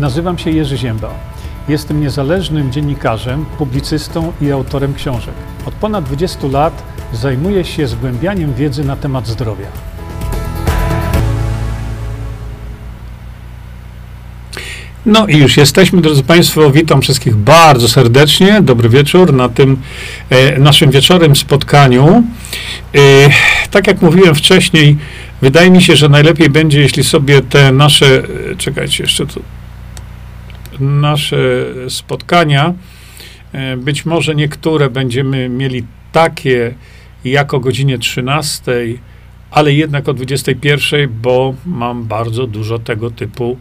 Nazywam się Jerzy Ziemba. Jestem niezależnym dziennikarzem, publicystą i autorem książek. Od ponad 20 lat zajmuję się zgłębianiem wiedzy na temat zdrowia. No i już jesteśmy, drodzy Państwo. Witam wszystkich bardzo serdecznie. Dobry wieczór na tym e, naszym wieczorem spotkaniu. E, tak jak mówiłem wcześniej, wydaje mi się, że najlepiej będzie, jeśli sobie te nasze, e, czekajcie, jeszcze tu, nasze spotkania, e, być może niektóre będziemy mieli takie jak o godzinie 13, ale jednak o 21, bo mam bardzo dużo tego typu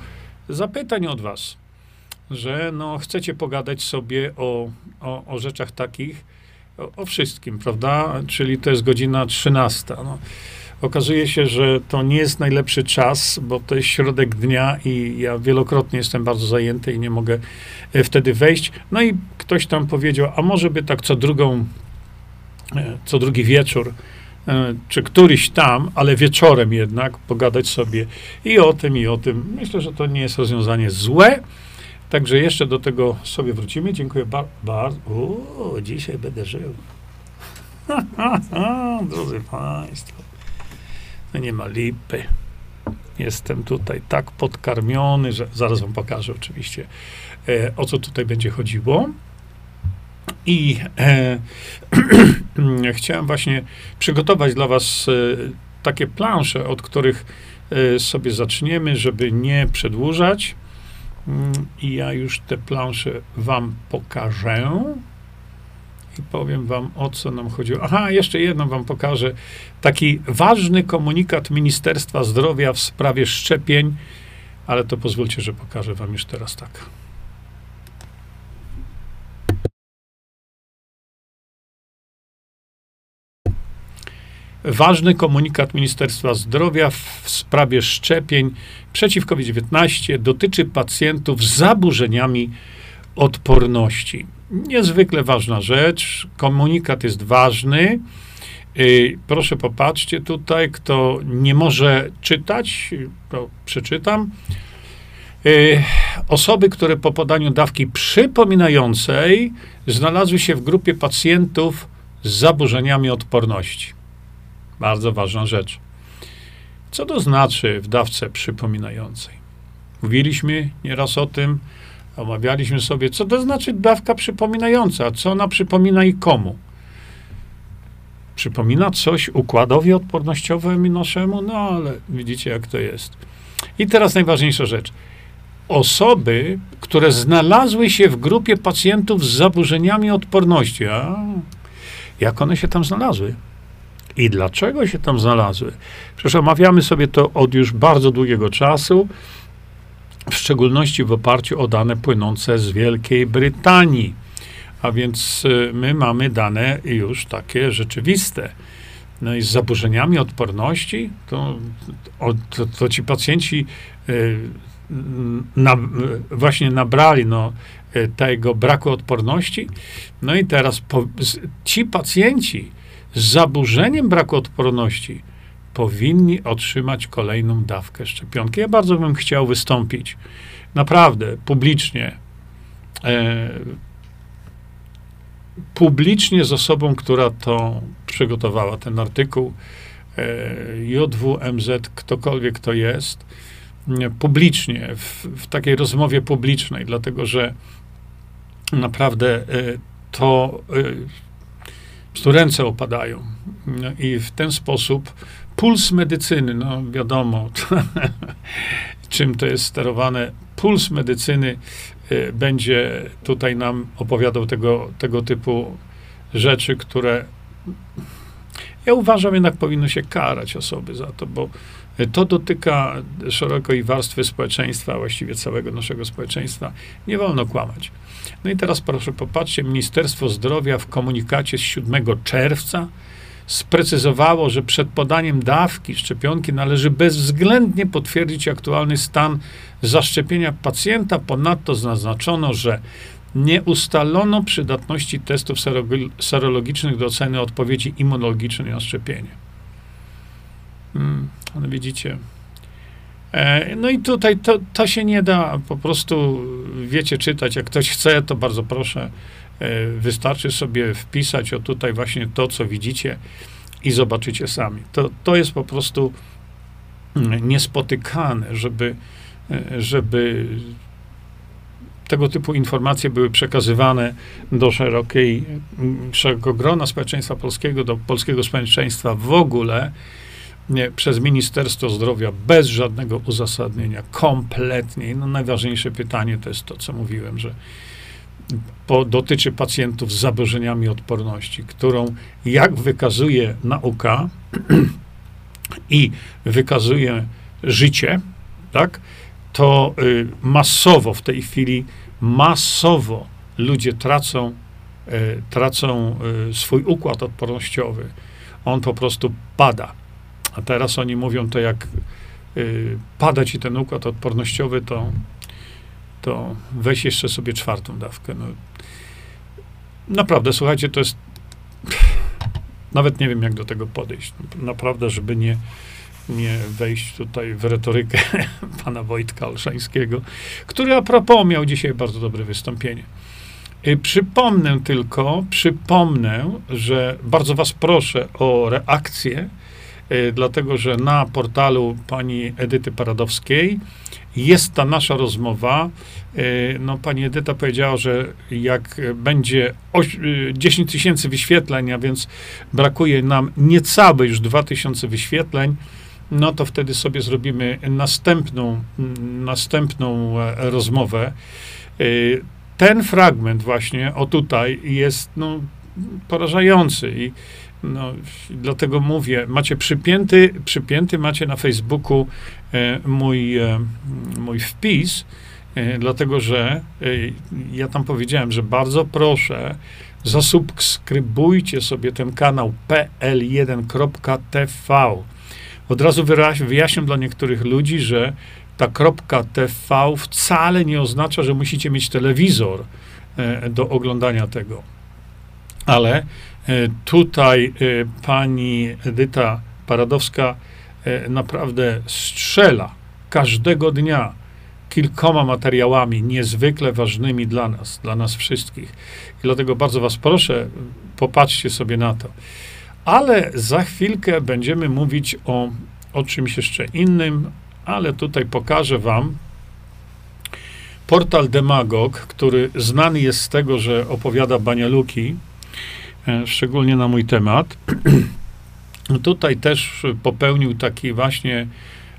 zapytań od was, że no, chcecie pogadać sobie o, o, o rzeczach takich, o, o, wszystkim, prawda? Czyli to jest godzina 13. No. Okazuje się, że to nie jest najlepszy czas, bo to jest środek dnia i ja wielokrotnie jestem bardzo zajęty i nie mogę e, wtedy wejść. No i ktoś tam powiedział, a może by tak co drugą, e, co drugi wieczór, e, czy któryś tam, ale wieczorem jednak pogadać sobie i o tym, i o tym. Myślę, że to nie jest rozwiązanie złe. Także jeszcze do tego sobie wrócimy. Dziękuję bardzo. Bar dzisiaj będę żył. Drodzy Państwo. Nie ma lipy. Jestem tutaj tak podkarmiony, że zaraz wam pokażę oczywiście, e, o co tutaj będzie chodziło. I e, chciałem właśnie przygotować dla was e, takie plansze, od których e, sobie zaczniemy, żeby nie przedłużać. Mm, I ja już te plansze wam pokażę powiem wam, o co nam chodziło. Aha, jeszcze jedno wam pokażę. Taki ważny komunikat Ministerstwa Zdrowia w sprawie szczepień, ale to pozwólcie, że pokażę wam już teraz tak. Ważny komunikat Ministerstwa Zdrowia w sprawie szczepień przeciw COVID-19 dotyczy pacjentów z zaburzeniami odporności niezwykle ważna rzecz. Komunikat jest ważny. Y, proszę popatrzcie tutaj, kto nie może czytać, to przeczytam. Y, osoby, które po podaniu dawki przypominającej znalazły się w grupie pacjentów z zaburzeniami odporności. Bardzo ważna rzecz. Co to znaczy w dawce przypominającej? Mówiliśmy nieraz o tym, Omawialiśmy sobie, co to znaczy dawka przypominająca, co ona przypomina i komu. Przypomina coś układowi odpornościowemu naszemu, no ale widzicie, jak to jest. I teraz najważniejsza rzecz. Osoby, które znalazły się w grupie pacjentów z zaburzeniami odporności, a jak one się tam znalazły? I dlaczego się tam znalazły? Przecież omawiamy sobie to od już bardzo długiego czasu w szczególności w oparciu o dane płynące z Wielkiej Brytanii. A więc y, my mamy dane już takie rzeczywiste. No i z zaburzeniami odporności, to, to, to ci pacjenci y, na, właśnie nabrali no, y, tego braku odporności. No i teraz po, ci pacjenci z zaburzeniem braku odporności, powinni otrzymać kolejną dawkę szczepionki. Ja bardzo bym chciał wystąpić naprawdę publicznie, e, publicznie z osobą, która to przygotowała, ten artykuł, e, JWMZ, ktokolwiek to jest, publicznie, w, w takiej rozmowie publicznej, dlatego że naprawdę e, to e, ręce opadają. I w ten sposób Puls medycyny, no wiadomo, czym to jest sterowane. Puls medycyny y, będzie tutaj nam opowiadał tego, tego typu rzeczy, które ja uważam jednak powinno się karać osoby za to, bo to dotyka szerokiej warstwy społeczeństwa, właściwie całego naszego społeczeństwa. Nie wolno kłamać. No i teraz proszę popatrzcie, Ministerstwo Zdrowia w komunikacie z 7 czerwca sprecyzowało, że przed podaniem dawki szczepionki należy bezwzględnie potwierdzić aktualny stan zaszczepienia pacjenta. Ponadto zaznaczono, że nie ustalono przydatności testów serologicznych do oceny odpowiedzi immunologicznej na szczepienie. Hmm, ale widzicie, E, no i tutaj to, to się nie da po prostu, wiecie, czytać. Jak ktoś chce, to bardzo proszę, wystarczy sobie wpisać o tutaj właśnie to, co widzicie i zobaczycie sami. To, to jest po prostu mm, niespotykane, żeby, e, żeby tego typu informacje były przekazywane do szerokiej, mm, szerokiego grona społeczeństwa polskiego, do polskiego społeczeństwa w ogóle, nie, przez Ministerstwo Zdrowia bez żadnego uzasadnienia, kompletnie. No najważniejsze pytanie to jest to, co mówiłem, że po, dotyczy pacjentów z zaburzeniami odporności, którą, jak wykazuje nauka i wykazuje życie, tak, to y, masowo w tej chwili, masowo ludzie tracą, y, tracą y, swój układ odpornościowy. On po prostu pada. A teraz oni mówią to, jak y, pada ci ten układ odpornościowy, to, to weź jeszcze sobie czwartą dawkę. No, naprawdę, słuchajcie, to jest. Nawet nie wiem, jak do tego podejść. Naprawdę, żeby nie, nie wejść tutaj w retorykę pana Wojtka Olszańskiego, który a propos miał dzisiaj bardzo dobre wystąpienie. Y, przypomnę tylko, przypomnę, że bardzo was proszę o reakcję Y, dlatego że na portalu pani Edyty Paradowskiej jest ta nasza rozmowa. Y, no, pani Edyta powiedziała, że jak będzie 10 y, tysięcy wyświetleń, a więc brakuje nam niecałe już 2000 wyświetleń, no to wtedy sobie zrobimy następną, następną e, rozmowę. Ten fragment właśnie, o tutaj, jest no, porażający i no, dlatego mówię, macie przypięty, przypięty macie na Facebooku e, mój, e, mój wpis, e, dlatego że ja tam powiedziałem, że bardzo proszę, zasubskrybujcie sobie ten kanał pl1.tv. Od razu wyjaśniam dla niektórych ludzi, że ta .tv wcale nie oznacza, że musicie mieć telewizor do oglądania tego. Ale tutaj e, pani Edyta Paradowska e, naprawdę strzela każdego dnia kilkoma materiałami niezwykle ważnymi dla nas, dla nas wszystkich. I dlatego bardzo Was proszę, popatrzcie sobie na to. Ale za chwilkę będziemy mówić o, o czymś jeszcze innym, ale tutaj pokażę Wam portal Demagog, który znany jest z tego, że opowiada banialuki, E, szczególnie na mój temat. Tutaj też popełnił taki właśnie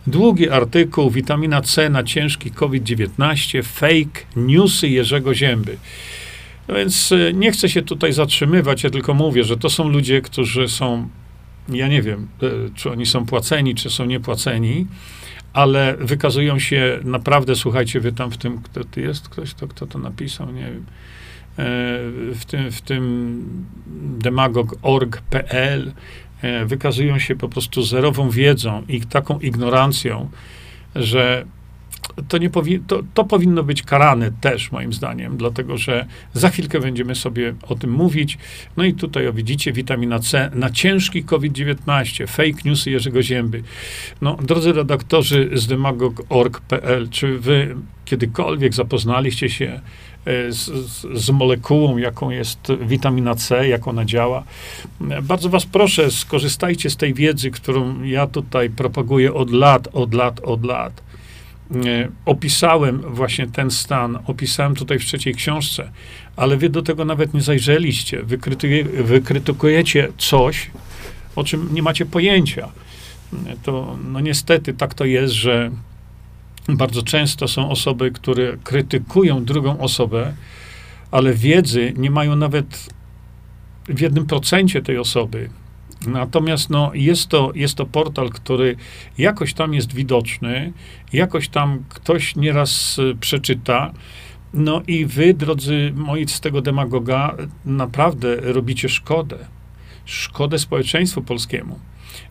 długi artykuł Witamina C na ciężki COVID-19, fake newsy Jerzego Zięby. No więc e, nie chcę się tutaj zatrzymywać, ja tylko mówię, że to są ludzie, którzy są, ja nie wiem, e, czy oni są płaceni, czy są niepłaceni, ale wykazują się naprawdę, słuchajcie, wy tam w tym, kto to jest, ktoś, to, kto to napisał, nie wiem, E, w tym, w tym demagog.org.pl e, wykazują się po prostu zerową wiedzą i taką ignorancją, że to, nie powi- to, to powinno być karane też, moim zdaniem, dlatego że za chwilkę będziemy sobie o tym mówić. No i tutaj, o, widzicie, witamina C na ciężki COVID-19, fake newsy Jerzego Zięby. No, drodzy redaktorzy z demagog.org.pl, czy wy kiedykolwiek zapoznaliście się E, z, z, molekułą, jaką jest witamina C, jak ona działa. Bardzo Was proszę, skorzystajcie z tej wiedzy, którą ja tutaj propaguję od lat, od lat, od lat. E, opisałem właśnie ten stan, opisałem tutaj w trzeciej książce, ale wy do tego nawet nie zajrzeliście. Wykrytykujecie coś, o czym nie macie pojęcia. To, no niestety tak to jest, że bardzo często są osoby, które krytykują drugą osobę, ale wiedzy nie mają nawet w jednym procencie tej osoby. Natomiast no, jest, to, jest to portal, który jakoś tam jest widoczny, jakoś tam ktoś nieraz y, przeczyta. No i wy, drodzy moi, z tego demagoga, naprawdę robicie szkodę. Szkodę społeczeństwu polskiemu.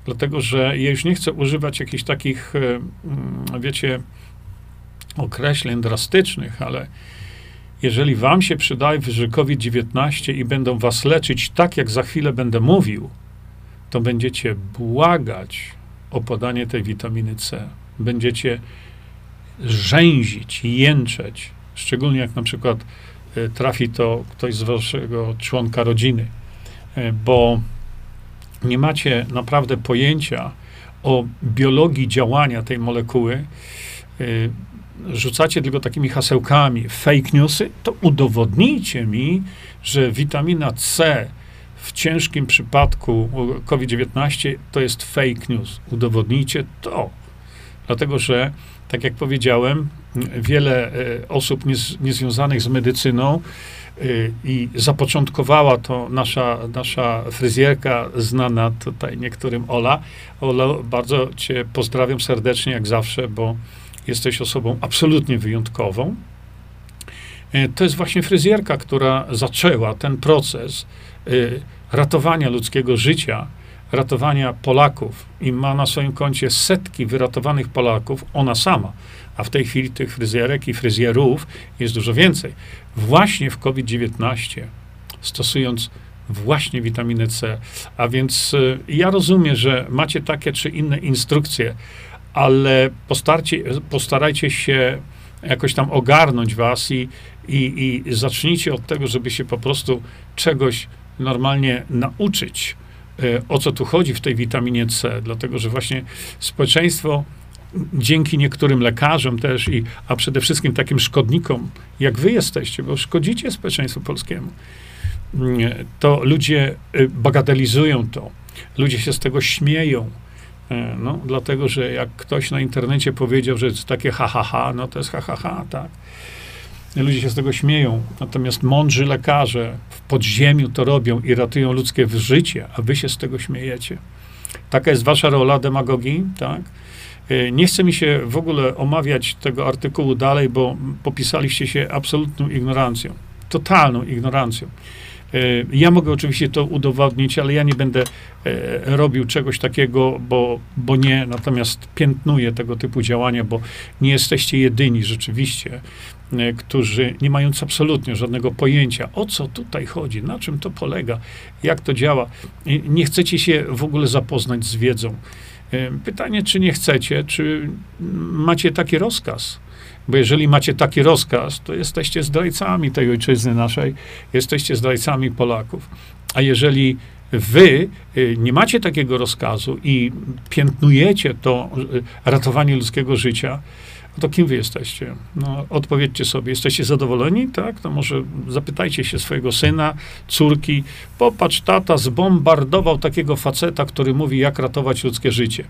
Dlatego, że ja już nie chcę używać jakichś takich, y, mm, wiecie, określeń drastycznych, ale jeżeli wam się przydaje że COVID-19 i będą was leczyć tak, jak za chwilę będę mówił, to będziecie błagać o podanie tej witaminy C. będziecie rzęzić, jęczeć, szczególnie jak na przykład e, trafi to ktoś z waszego członka rodziny, e, bo nie macie naprawdę pojęcia o biologii działania tej molekuły, e, rzucacie tylko takimi hasełkami fake newsy, to udowodnijcie mi, że witamina C w ciężkim przypadku COVID-19 to jest fake news. Udowodnijcie to. Dlatego, że tak jak powiedziałem, wiele e, osób niez, niezwiązanych z medycyną e, i zapoczątkowała to nasza, nasza fryzjerka znana tutaj niektórym Ola. Ola, bardzo cię pozdrawiam serdecznie jak zawsze, bo jesteś osobą absolutnie wyjątkową. E, to jest właśnie fryzjerka, która zaczęła ten proces ratowania ludzkiego życia ratowania Polaków i ma na swoim koncie setki wyratowanych Polaków, ona sama, a w tej chwili tych fryzjerek i fryzjerów jest dużo więcej. Właśnie w COVID-19, stosując właśnie witaminę C. A więc y, ja rozumiem, że macie takie czy inne instrukcje, ale postarajcie się jakoś tam ogarnąć was i, i, i zacznijcie od tego, żeby się po prostu czegoś normalnie nauczyć E, o co tu chodzi w tej witaminie C, dlatego że właśnie społeczeństwo dzięki niektórym lekarzom też, i, a przede wszystkim takim szkodnikom, jak wy jesteście, bo szkodzicie społeczeństwu polskiemu, mm, to ludzie y, bagatelizują to. Ludzie się z tego śmieją. E, no, dlatego, że jak ktoś na internecie powiedział, że jest takie ha, ha, ha, no to jest ha, ha, ha, tak. Ludzie się z tego śmieją. Natomiast mądrzy lekarze w podziemiu to robią i ratują ludzkie życie, a wy się z tego śmiejecie. Taka jest wasza rola demagogii, tak? E, nie chce mi się w ogóle omawiać tego artykułu dalej, bo popisaliście się absolutną ignorancją, totalną ignorancją. E, ja mogę oczywiście to udowodnić, ale ja nie będę e, robił czegoś takiego, bo, bo nie, natomiast piętnuję tego typu działania, bo nie jesteście jedyni rzeczywiście. E, którzy nie mając absolutnie żadnego pojęcia, o co tutaj chodzi, na czym to polega, jak to działa, nie chcecie się w ogóle zapoznać z wiedzą. Pytanie, czy nie chcecie, czy macie taki rozkaz? Bo jeżeli macie taki rozkaz, to jesteście zdrajcami tej ojczyzny naszej, jesteście zdrajcami Polaków. A jeżeli wy e, nie macie takiego rozkazu i piętnujecie to ratowanie ludzkiego życia, to kim wy jesteście? No, odpowiedzcie sobie, jesteście zadowoleni? Tak? To może zapytajcie się swojego syna, córki. Popatrz, tata zbombardował takiego faceta, który mówi, jak ratować ludzkie życie.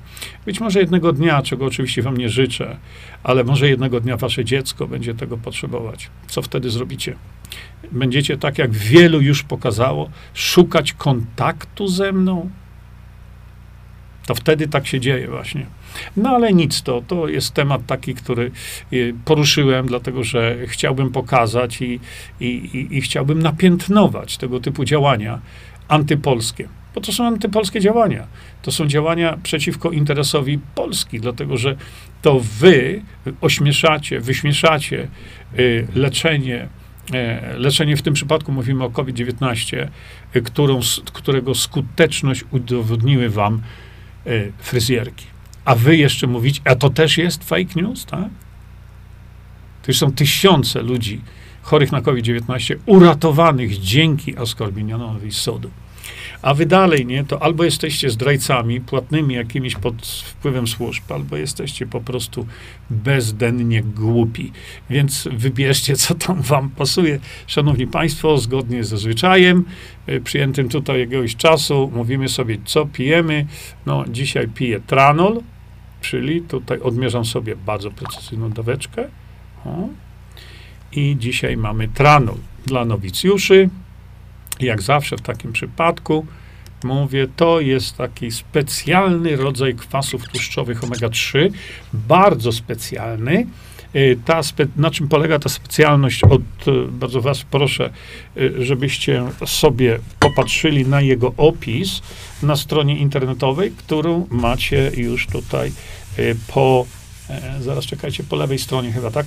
Być może jednego dnia, czego oczywiście wam nie życzę, ale może jednego dnia wasze dziecko będzie tego potrzebować. Co wtedy zrobicie? Będziecie tak, jak wielu już pokazało, szukać kontaktu ze mną? To wtedy tak się dzieje właśnie. No ale nic to, to jest temat taki, który y, poruszyłem, dlatego że chciałbym pokazać i, i, i, i chciałbym napiętnować tego typu działania antypolskie. Bo to są antypolskie działania. To są działania przeciwko interesowi Polski, dlatego że to wy ośmieszacie, wyśmieszacie y, leczenie y, leczenie w tym przypadku mówimy o COVID-19, którą, którego skuteczność udowodniły wam fryzjerki. A wy jeszcze mówicie, a to też jest fake news, tak? To już są tysiące ludzi chorych na COVID-19 uratowanych dzięki askorbinionowi sodu. A wy dalej, nie, to albo jesteście zdrajcami płatnymi jakimiś pod wpływem służb, albo jesteście po prostu bezdennie głupi. Więc wybierzcie, co tam wam pasuje. Szanowni Państwo, zgodnie ze zwyczajem, y, przyjętym tutaj jakiegoś czasu, mówimy sobie, co pijemy. No, dzisiaj piję tranol, czyli tutaj odmierzam sobie bardzo precyzyjną daweczkę. O. I dzisiaj mamy tranol dla nowicjuszy. Jak zawsze w takim przypadku mówię, to jest taki specjalny rodzaj kwasów tłuszczowych omega-3, bardzo specjalny. Y, ta na czym polega ta specjalność? Od, y, bardzo was proszę, y, żebyście sobie popatrzyli na jego opis na stronie internetowej, którą macie już tutaj po, e, zaraz czekajcie, po lewej stronie chyba, tak?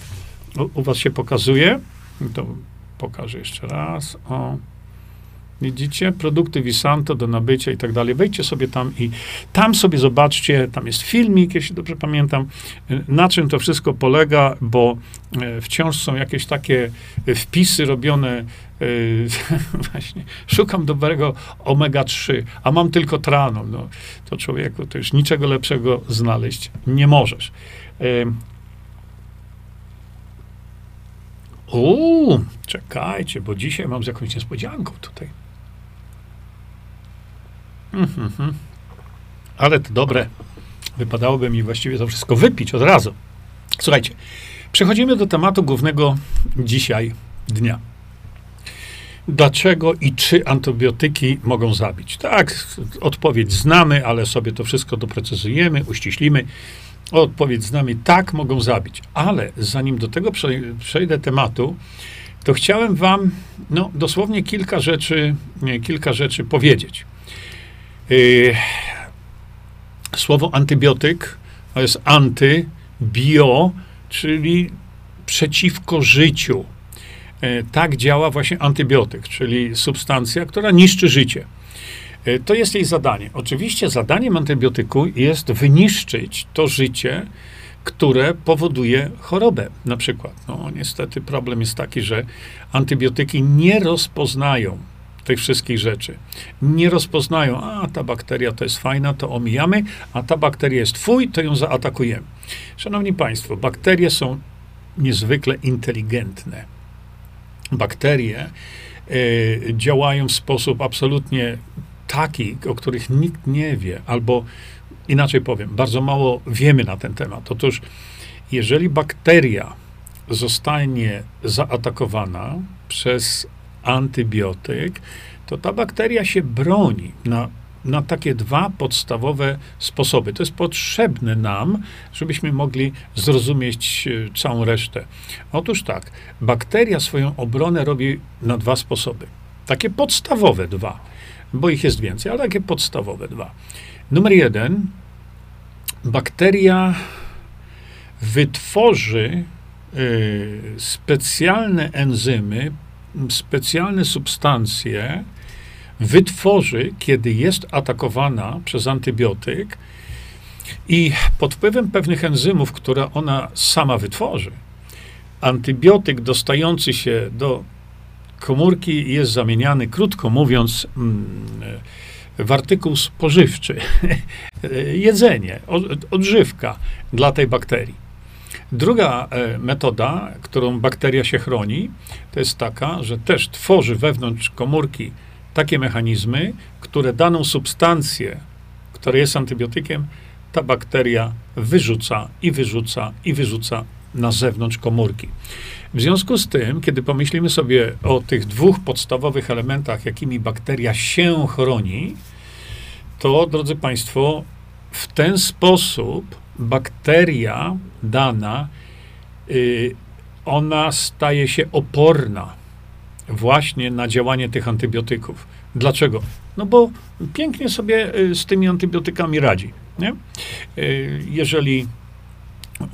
U, u was się pokazuje. To pokażę jeszcze raz. O. Widzicie? Produkty Visanto do nabycia i tak dalej. Wejdźcie sobie tam i tam sobie zobaczcie, tam jest filmik, jeśli dobrze pamiętam, na czym to wszystko polega, bo e, wciąż są jakieś takie wpisy robione e, właśnie, szukam dobrego omega-3, a mam tylko trano. No, to człowieku, to już niczego lepszego znaleźć nie możesz. E, Uuu, czekajcie, bo dzisiaj mam z jakąś niespodzianką tutaj. Mhm. Ale to dobre. Wypadałoby mi właściwie to wszystko wypić od razu. Słuchajcie, przechodzimy do tematu głównego dzisiaj dnia. Dlaczego i czy antybiotyki mogą zabić? Tak, odpowiedź znamy, ale sobie to wszystko doprecyzujemy, uściślimy. Odpowiedź znamy, tak, mogą zabić. Ale zanim do tego przejdę tematu, to chciałem wam no, dosłownie kilka rzeczy, kilka rzeczy powiedzieć. Yy, słowo antybiotyk to jest anty, bio, czyli przeciwko życiu. Yy, tak działa właśnie antybiotyk, czyli substancja, która niszczy życie. Yy, to jest jej zadanie. Oczywiście zadaniem antybiotyku jest wyniszczyć to życie, które powoduje chorobę. Na przykład, no niestety problem jest taki, że antybiotyki nie rozpoznają tych wszystkich rzeczy. Nie rozpoznają, a ta bakteria to jest fajna, to omijamy, a ta bakteria jest twój, to ją zaatakujemy. Szanowni Państwo, bakterie są niezwykle inteligentne. Bakterie y, działają w sposób absolutnie taki, o których nikt nie wie, albo inaczej powiem, bardzo mało wiemy na ten temat. Otóż, jeżeli bakteria zostanie zaatakowana przez antybiotyk, to ta bakteria się broni na, na takie dwa podstawowe sposoby. To jest potrzebne nam, żebyśmy mogli zrozumieć e, całą resztę. Otóż tak, bakteria swoją obronę robi na dwa sposoby. Takie podstawowe dwa, bo ich jest więcej, ale takie podstawowe dwa. Numer jeden, bakteria wytworzy y, specjalne enzymy specjalne substancje wytworzy, kiedy jest atakowana przez antybiotyk i pod wpływem pewnych enzymów, które ona sama wytworzy, antybiotyk dostający się do komórki jest zamieniany, krótko mówiąc, mm, w artykuł spożywczy, jedzenie, odżywka dla tej bakterii. Druga e, metoda, którą bakteria się chroni, to jest taka, że też tworzy wewnątrz komórki takie mechanizmy, które daną substancję, która jest antybiotykiem, ta bakteria wyrzuca i wyrzuca i wyrzuca na zewnątrz komórki. W związku z tym, kiedy pomyślimy sobie o tych dwóch podstawowych elementach, jakimi bakteria się chroni, to, drodzy Państwo, w ten sposób bakteria dana, y, ona staje się oporna właśnie na działanie tych antybiotyków. Dlaczego? No bo pięknie sobie y, z tymi antybiotykami radzi. Nie? Y, jeżeli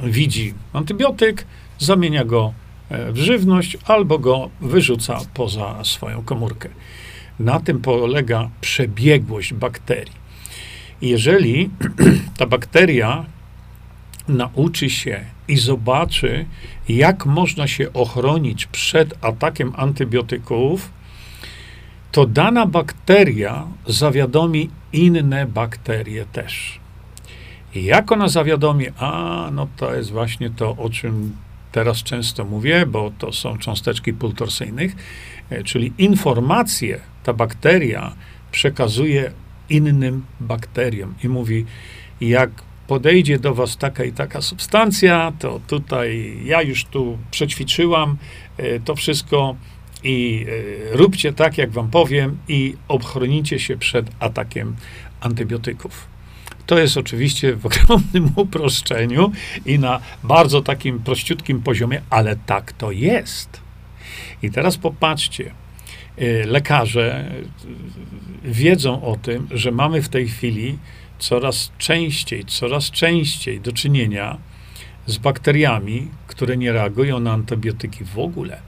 widzi antybiotyk, zamienia go e, w żywność albo go wyrzuca poza swoją komórkę. Na tym polega przebiegłość bakterii. Jeżeli ta bakteria nauczy się i zobaczy, jak można się ochronić przed atakiem antybiotyków, to dana bakteria zawiadomi inne bakterie też. Jak ona zawiadomi? A, no to jest właśnie to, o czym teraz często mówię, bo to są cząsteczki pultorsyjnych, e, czyli informacje ta bakteria przekazuje innym bakteriom i mówi, jak podejdzie do was taka i taka substancja, to tutaj ja już tu przećwiczyłam e, to wszystko i e, róbcie tak, jak wam powiem i ochronicie się przed atakiem antybiotyków. To jest oczywiście w ogromnym uproszczeniu i na bardzo takim prościutkim poziomie, ale tak to jest. I teraz popatrzcie, e, lekarze wiedzą o tym, że mamy w tej chwili coraz częściej, coraz częściej do czynienia z bakteriami, które nie reagują na antybiotyki w ogóle.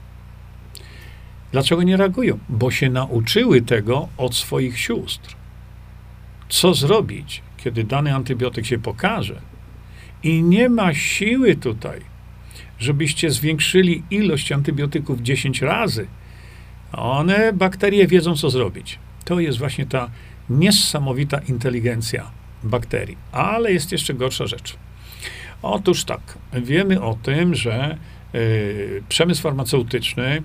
Dlaczego nie reagują? Bo się nauczyły tego od swoich sióstr. Co zrobić, kiedy dany antybiotyk się pokaże i nie ma siły tutaj, żebyście zwiększyli ilość antybiotyków 10 razy. One, bakterie, wiedzą, co zrobić. To jest właśnie ta niesamowita inteligencja bakterii. Ale jest jeszcze gorsza rzecz. Otóż tak, wiemy o tym, że y, przemysł farmaceutyczny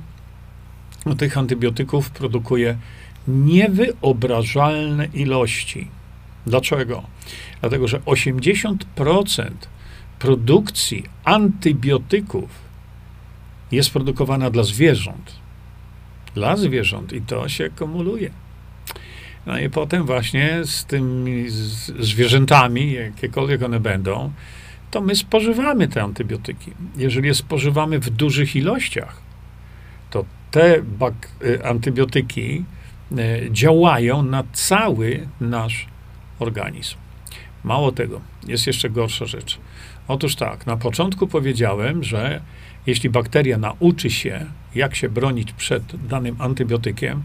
tych antybiotyków produkuje niewyobrażalne ilości. Dlaczego? Dlatego, że 80% produkcji antybiotyków jest produkowana dla zwierząt. Dla zwierząt i to się kumuluje. No i potem właśnie z tymi zwierzętami, jakiekolwiek one będą, to my spożywamy te antybiotyki. Jeżeli je spożywamy w dużych ilościach, to te y, antybiotyki y, działają na cały nasz organizm. Mało tego, jest jeszcze gorsza rzecz. Otóż tak, na początku powiedziałem, że jeśli bakteria nauczy się, jak się bronić przed danym antybiotykiem,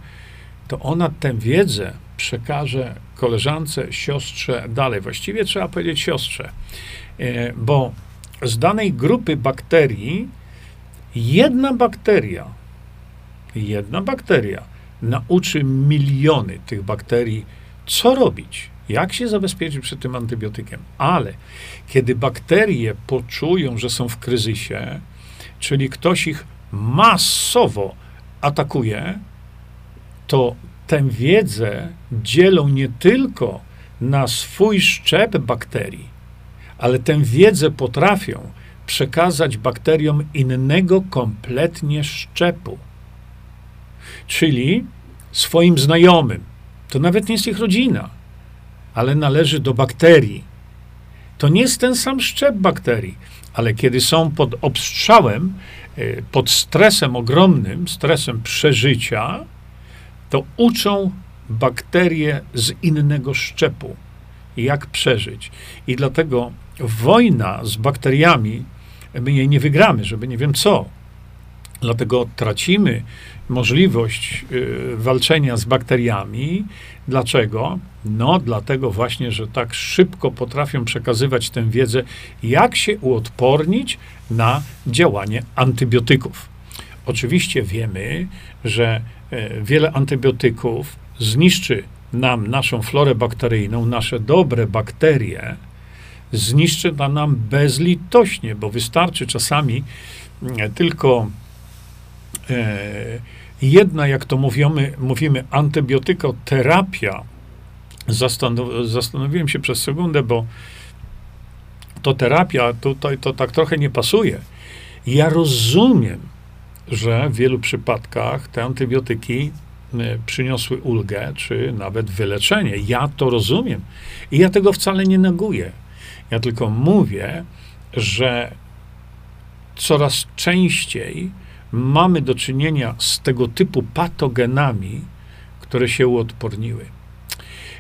to ona tę wiedzę przekaże koleżance, siostrze dalej. Właściwie trzeba powiedzieć siostrze, e, bo z danej grupy bakterii jedna bakteria, jedna bakteria nauczy miliony tych bakterii, co robić, jak się zabezpieczyć przed tym antybiotykiem. Ale kiedy bakterie poczują, że są w kryzysie, czyli ktoś ich masowo atakuje, to tę wiedzę dzielą nie tylko na swój szczep bakterii, ale tę wiedzę potrafią przekazać bakteriom innego kompletnie szczepu. Czyli swoim znajomym. To nawet nie jest ich rodzina, ale należy do bakterii. To nie jest ten sam szczep bakterii, ale kiedy są pod obstrzałem, e, pod stresem ogromnym, stresem przeżycia, to uczą bakterie z innego szczepu, jak przeżyć. I dlatego wojna z bakteriami, my jej nie wygramy, żeby nie wiem co. Dlatego tracimy możliwość y, walczenia z bakteriami. Dlaczego? No, dlatego właśnie, że tak szybko potrafią przekazywać tę wiedzę, jak się uodpornić na działanie antybiotyków. Oczywiście wiemy, że wiele antybiotyków zniszczy nam naszą florę bakteryjną, nasze dobre bakterie, zniszczy to nam bezlitośnie, bo wystarczy czasami e, tylko e, jedna, jak to mówimy, mówimy antybiotykoterapia. Zastanow, zastanowiłem się przez sekundę, bo to terapia tutaj to tak trochę nie pasuje. Ja rozumiem, że w wielu przypadkach te antybiotyki y, przyniosły ulgę, czy nawet wyleczenie. Ja to rozumiem. I ja tego wcale nie neguję. Ja tylko mówię, że coraz częściej mamy do czynienia z tego typu patogenami, które się uodporniły.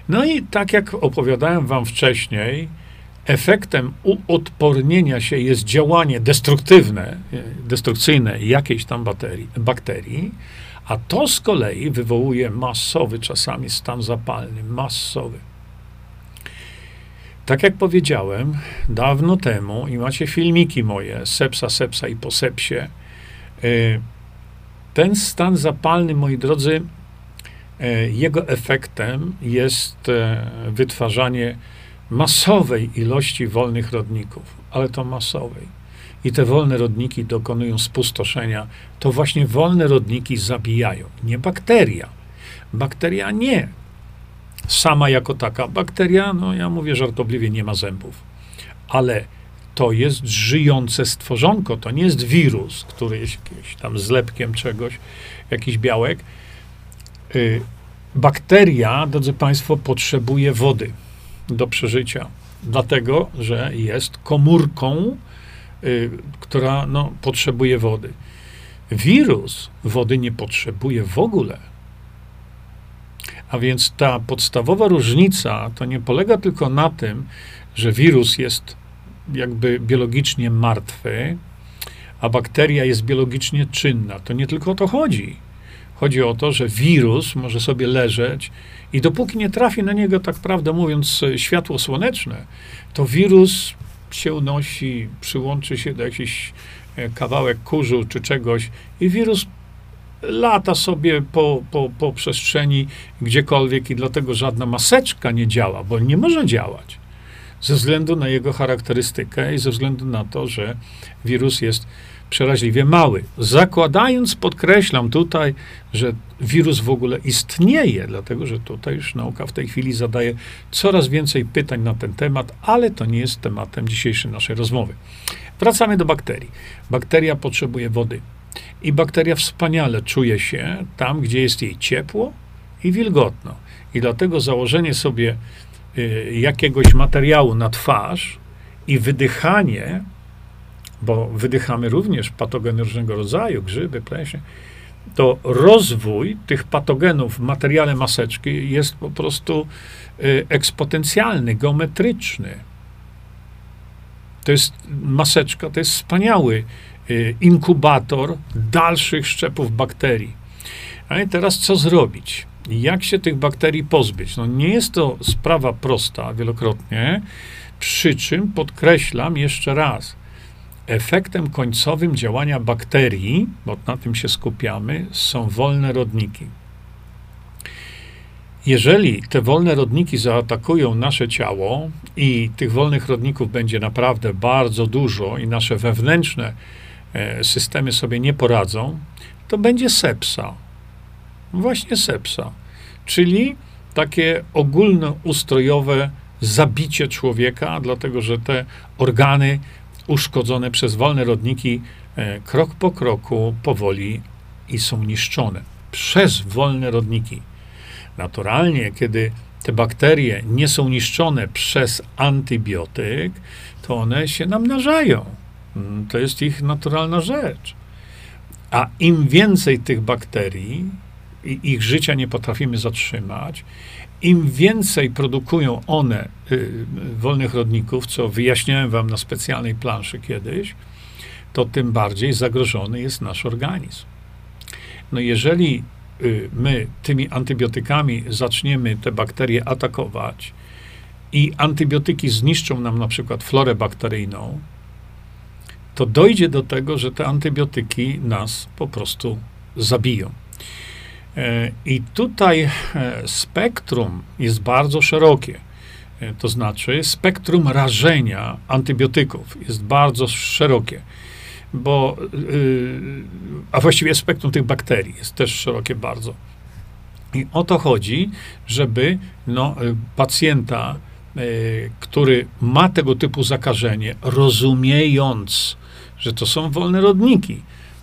No i tak jak opowiadałem wam wcześniej, efektem uodpornienia się jest działanie destruktywne, destrukcyjne jakiejś tam baterii, bakterii, a to z kolei wywołuje masowy czasami stan zapalny, masowy. Tak jak powiedziałem dawno temu, i macie filmiki moje, sepsa, sepsa i po sepsie, y, ten stan zapalny, moi drodzy, y, jego efektem jest wytwarzanie masowej ilości wolnych rodników, ale to masowej. I te wolne rodniki dokonują spustoszenia. To właśnie wolne rodniki zabijają, nie bakteria. Bakteria nie. Sama jako taka bakteria, no ja mówię żartobliwie, nie ma zębów. Ale to jest żyjące stworzonko, to nie jest wirus, który jest jakimś tam zlepkiem czegoś, jakiś białek. Y, bakteria, drodzy Państwo, potrzebuje wody do przeżycia, dlatego że jest komórką, y, która no, potrzebuje wody. Wirus wody nie potrzebuje w ogóle. A więc ta podstawowa różnica to nie polega tylko na tym, że wirus jest jakby biologicznie martwy, a bakteria jest biologicznie czynna. To nie tylko o to chodzi. Chodzi o to, że wirus może sobie leżeć i dopóki nie trafi na niego, tak prawdę mówiąc, światło słoneczne, to wirus się unosi, przyłączy się do jakiś e, kawałek kurzu czy czegoś i wirus lata sobie po, po, po przestrzeni gdziekolwiek i dlatego żadna maseczka nie działa, bo nie może działać ze względu na jego charakterystykę i ze względu na to, że wirus jest przeraźliwie mały. Zakładając, podkreślam tutaj, że wirus w ogóle istnieje, dlatego że tutaj już nauka w tej chwili zadaje coraz więcej pytań na ten temat, ale to nie jest tematem dzisiejszej naszej rozmowy. Wracamy do bakterii. Bakteria potrzebuje wody. I bakteria wspaniale czuje się tam, gdzie jest jej ciepło i wilgotno. I dlatego założenie sobie y, jakiegoś materiału na twarz i wydychanie bo wydychamy również patogeny różnego rodzaju, grzyby, pleśnie, to rozwój tych patogenów w materiale maseczki jest po prostu y, eksponencjalny, geometryczny. To jest maseczka, to jest wspaniały y, inkubator dalszych szczepów bakterii. Ale teraz co zrobić? Jak się tych bakterii pozbyć? No nie jest to sprawa prosta wielokrotnie, przy czym podkreślam jeszcze raz, Efektem końcowym działania bakterii, bo na tym się skupiamy, są wolne rodniki. Jeżeli te wolne rodniki zaatakują nasze ciało i tych wolnych rodników będzie naprawdę bardzo dużo i nasze wewnętrzne e, systemy sobie nie poradzą, to będzie sepsa. Właśnie sepsa. Czyli takie ogólnoustrojowe zabicie człowieka, dlatego że te organy uszkodzone przez wolne rodniki e, krok po kroku, powoli i są niszczone przez wolne rodniki. Naturalnie, kiedy te bakterie nie są niszczone przez antybiotyk, to one się namnażają. Mm, to jest ich naturalna rzecz. A im więcej tych bakterii, ich życia nie potrafimy zatrzymać, im więcej produkują one y, wolnych rodników, co wyjaśniałem wam na specjalnej planszy kiedyś, to tym bardziej zagrożony jest nasz organizm. No jeżeli y, my tymi antybiotykami zaczniemy te bakterie atakować i antybiotyki zniszczą nam na przykład florę bakteryjną, to dojdzie do tego, że te antybiotyki nas po prostu zabiją. E, I tutaj e, spektrum jest bardzo szerokie. E, to znaczy, spektrum rażenia antybiotyków jest bardzo szerokie, bo, a właściwie spektrum tych bakterii jest też szerokie bardzo. I o to chodzi, żeby no, pacjenta, który ma tego typu zakażenie, rozumiejąc, że to są wolne rodniki,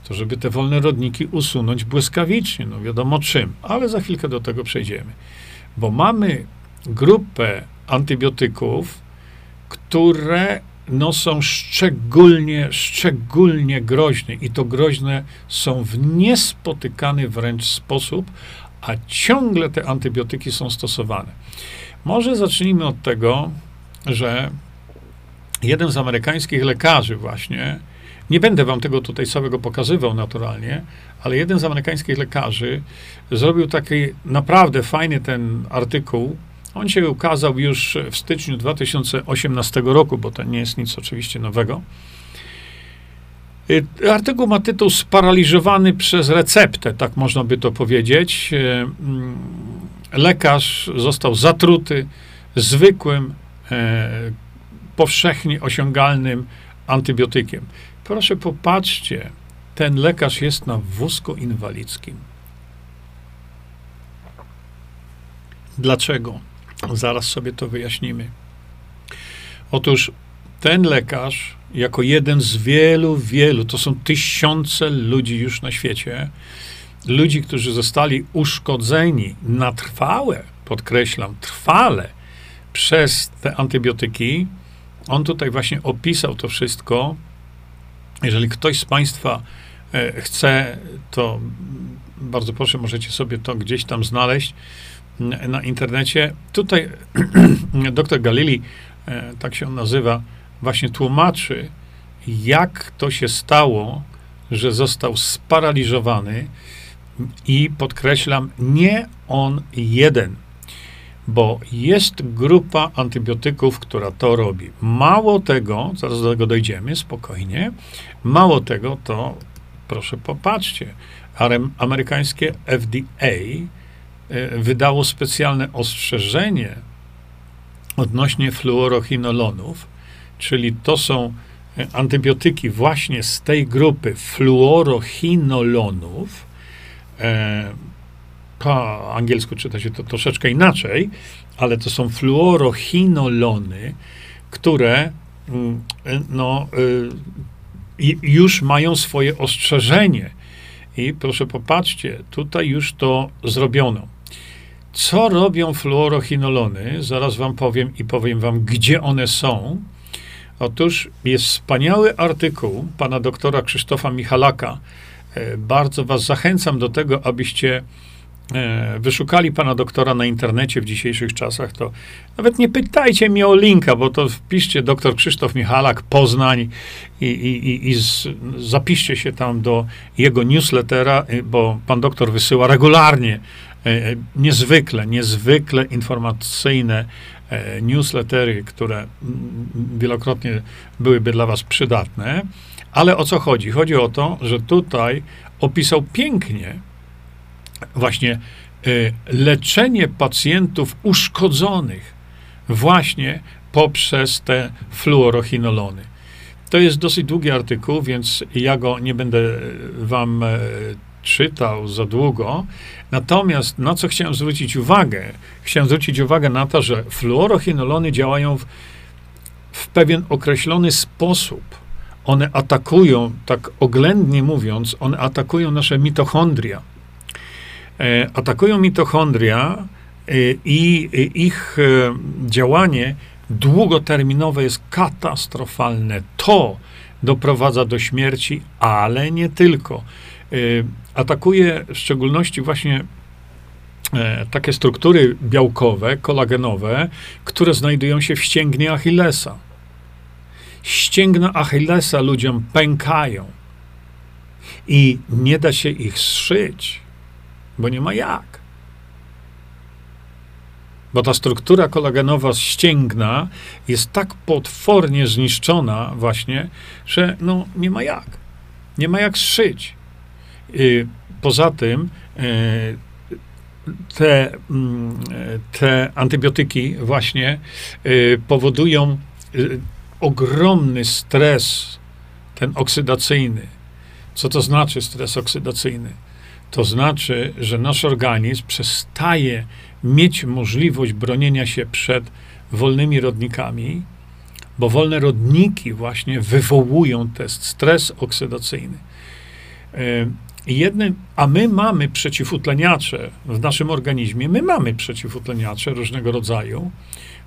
to żeby te wolne rodniki usunąć błyskawicznie, no wiadomo czym, ale za chwilkę do tego przejdziemy. Bo mamy grupę antybiotyków, które no, są szczególnie, szczególnie groźne i to groźne są w niespotykany wręcz sposób, a ciągle te antybiotyki są stosowane. Może zacznijmy od tego, że jeden z amerykańskich lekarzy właśnie nie będę wam tego tutaj całego pokazywał naturalnie, ale jeden z amerykańskich lekarzy zrobił taki naprawdę fajny ten artykuł. On się ukazał już w styczniu 2018 roku, bo to nie jest nic oczywiście nowego. Y, artykuł ma tytuł Sparaliżowany przez receptę, tak można by to powiedzieć. Y, mm, lekarz został zatruty zwykłym, e, powszechnie osiągalnym antybiotykiem. Proszę popatrzcie, ten lekarz jest na wózku inwalidzkim. Dlaczego? Zaraz sobie to wyjaśnimy. Otóż ten lekarz, jako jeden z wielu, wielu, to są tysiące ludzi już na świecie, ludzi, którzy zostali uszkodzeni na trwałe, podkreślam, trwale przez te antybiotyki, on tutaj właśnie opisał to wszystko jeżeli ktoś z Państwa e, chce, to bardzo proszę, możecie sobie to gdzieś tam znaleźć na internecie. Tutaj dr Galili, e, tak się on nazywa, właśnie tłumaczy, jak to się stało, że został sparaliżowany I podkreślam, nie on jeden, bo jest grupa antybiotyków, która to robi. Mało tego, zaraz do tego dojdziemy spokojnie, mało tego, to proszę popatrzcie, amerykańskie FDA e, wydało specjalne ostrzeżenie odnośnie fluorochinolonów, czyli to są e, antybiotyki właśnie z tej grupy fluorochinolonów. Po angielsku czyta się to troszeczkę inaczej, ale to są fluorochinolony, które mm, no, już mają swoje ostrzeżenie. I proszę popatrzcie, tutaj już to zrobiono. Co robią fluorochinolony? Zaraz wam powiem i powiem wam, gdzie one są. Otóż jest wspaniały artykuł pana doktora Krzysztofa Michalaka. E, bardzo was zachęcam do tego, abyście wyszukali pana doktora na internecie w dzisiejszych czasach, to nawet nie pytajcie mnie o linka, bo to wpiszcie doktor Krzysztof Michalak, Poznań i, i, i, z, zapiszcie się tam do jego newslettera, y, bo pan doktor wysyła regularnie e, e, niezwykle, niezwykle informacyjne newslettery, które wielokrotnie byłyby dla was przydatne. Ale o co chodzi? Chodzi o to, że tutaj opisał pięknie, właśnie y, leczenie pacjentów uszkodzonych właśnie poprzez te fluorochinolony. To jest dosyć długi artykuł, więc ja go nie będę wam e, czytał za długo. Natomiast na co chciałem zwrócić uwagę? Chciałem zwrócić uwagę na to, że fluorochinolony działają w, w pewien określony sposób. One atakują, tak oględnie mówiąc, one atakują nasze mitochondria E, atakują mitochondria e, i ich e, działanie długoterminowe jest katastrofalne. To doprowadza do śmierci, ale nie tylko. Atakuje w szczególności właśnie takie struktury białkowe, kolagenowe, które znajdują się w ścięgnie Achillesa. Ścięgna Achillesa ludziom pękają i nie da się ich zszyć bo nie ma jak. Bo ta struktura kolagenowa ścięgna jest tak potwornie zniszczona właśnie, że no nie ma jak. Nie ma jak zszyć. Poza tym y, te, mm, te antybiotyki właśnie y, powodują ogromny stres, ten oksydacyjny. Co to znaczy stres oksydacyjny? To znaczy, że nasz organizm przestaje mieć możliwość bronienia się przed wolnymi rodnikami, bo wolne rodniki właśnie wywołują ten stres oksydacyjny. E, jednym, a my mamy przeciwutleniacze w naszym organizmie, my mamy przeciwutleniacze różnego rodzaju,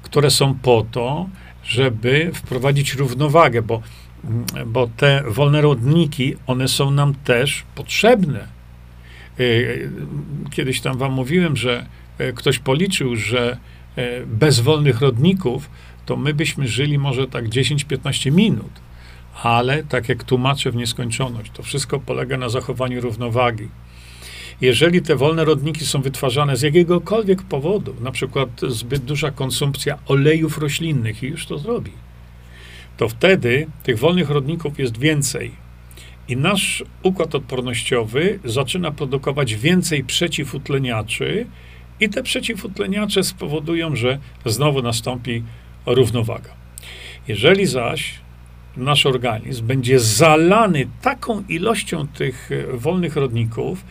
które są po to, żeby wprowadzić równowagę, bo, bo te wolne rodniki, one są nam też potrzebne kiedyś tam wam mówiłem, że y, ktoś policzył, że y, bez wolnych rodników to my byśmy żyli może tak 10-15 minut. Ale tak jak tłumaczę w nieskończoność, to wszystko polega na zachowaniu równowagi. Jeżeli te wolne rodniki są wytwarzane z jakiegokolwiek powodu, na przykład zbyt duża konsumpcja olejów roślinnych i już to zrobi, to wtedy tych wolnych rodników jest więcej i nasz układ odpornościowy zaczyna produkować więcej przeciwutleniaczy, i te przeciwutleniacze spowodują, że znowu nastąpi równowaga. Jeżeli zaś nasz organizm będzie zalany taką ilością tych e, wolnych rodników,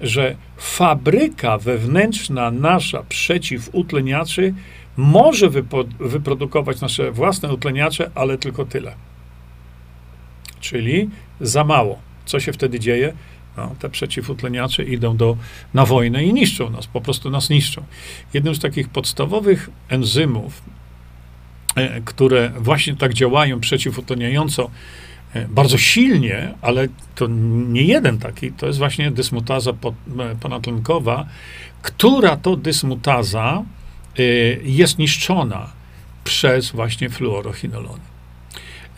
że fabryka wewnętrzna nasza przeciwutleniaczy może wyprodukować nasze własne utleniacze, ale tylko tyle. Czyli za mało. Co się wtedy dzieje? No, te przeciwutleniacze idą do, na wojnę i niszczą nas, po prostu nas niszczą. Jednym z takich podstawowych enzymów, e, które właśnie tak działają przeciwutleniająco, e, bardzo silnie, ale to nie jeden taki, to jest właśnie dysmutaza e, ponatlenkowa, która to dysmutaza jest niszczona przez właśnie fluorochinolony.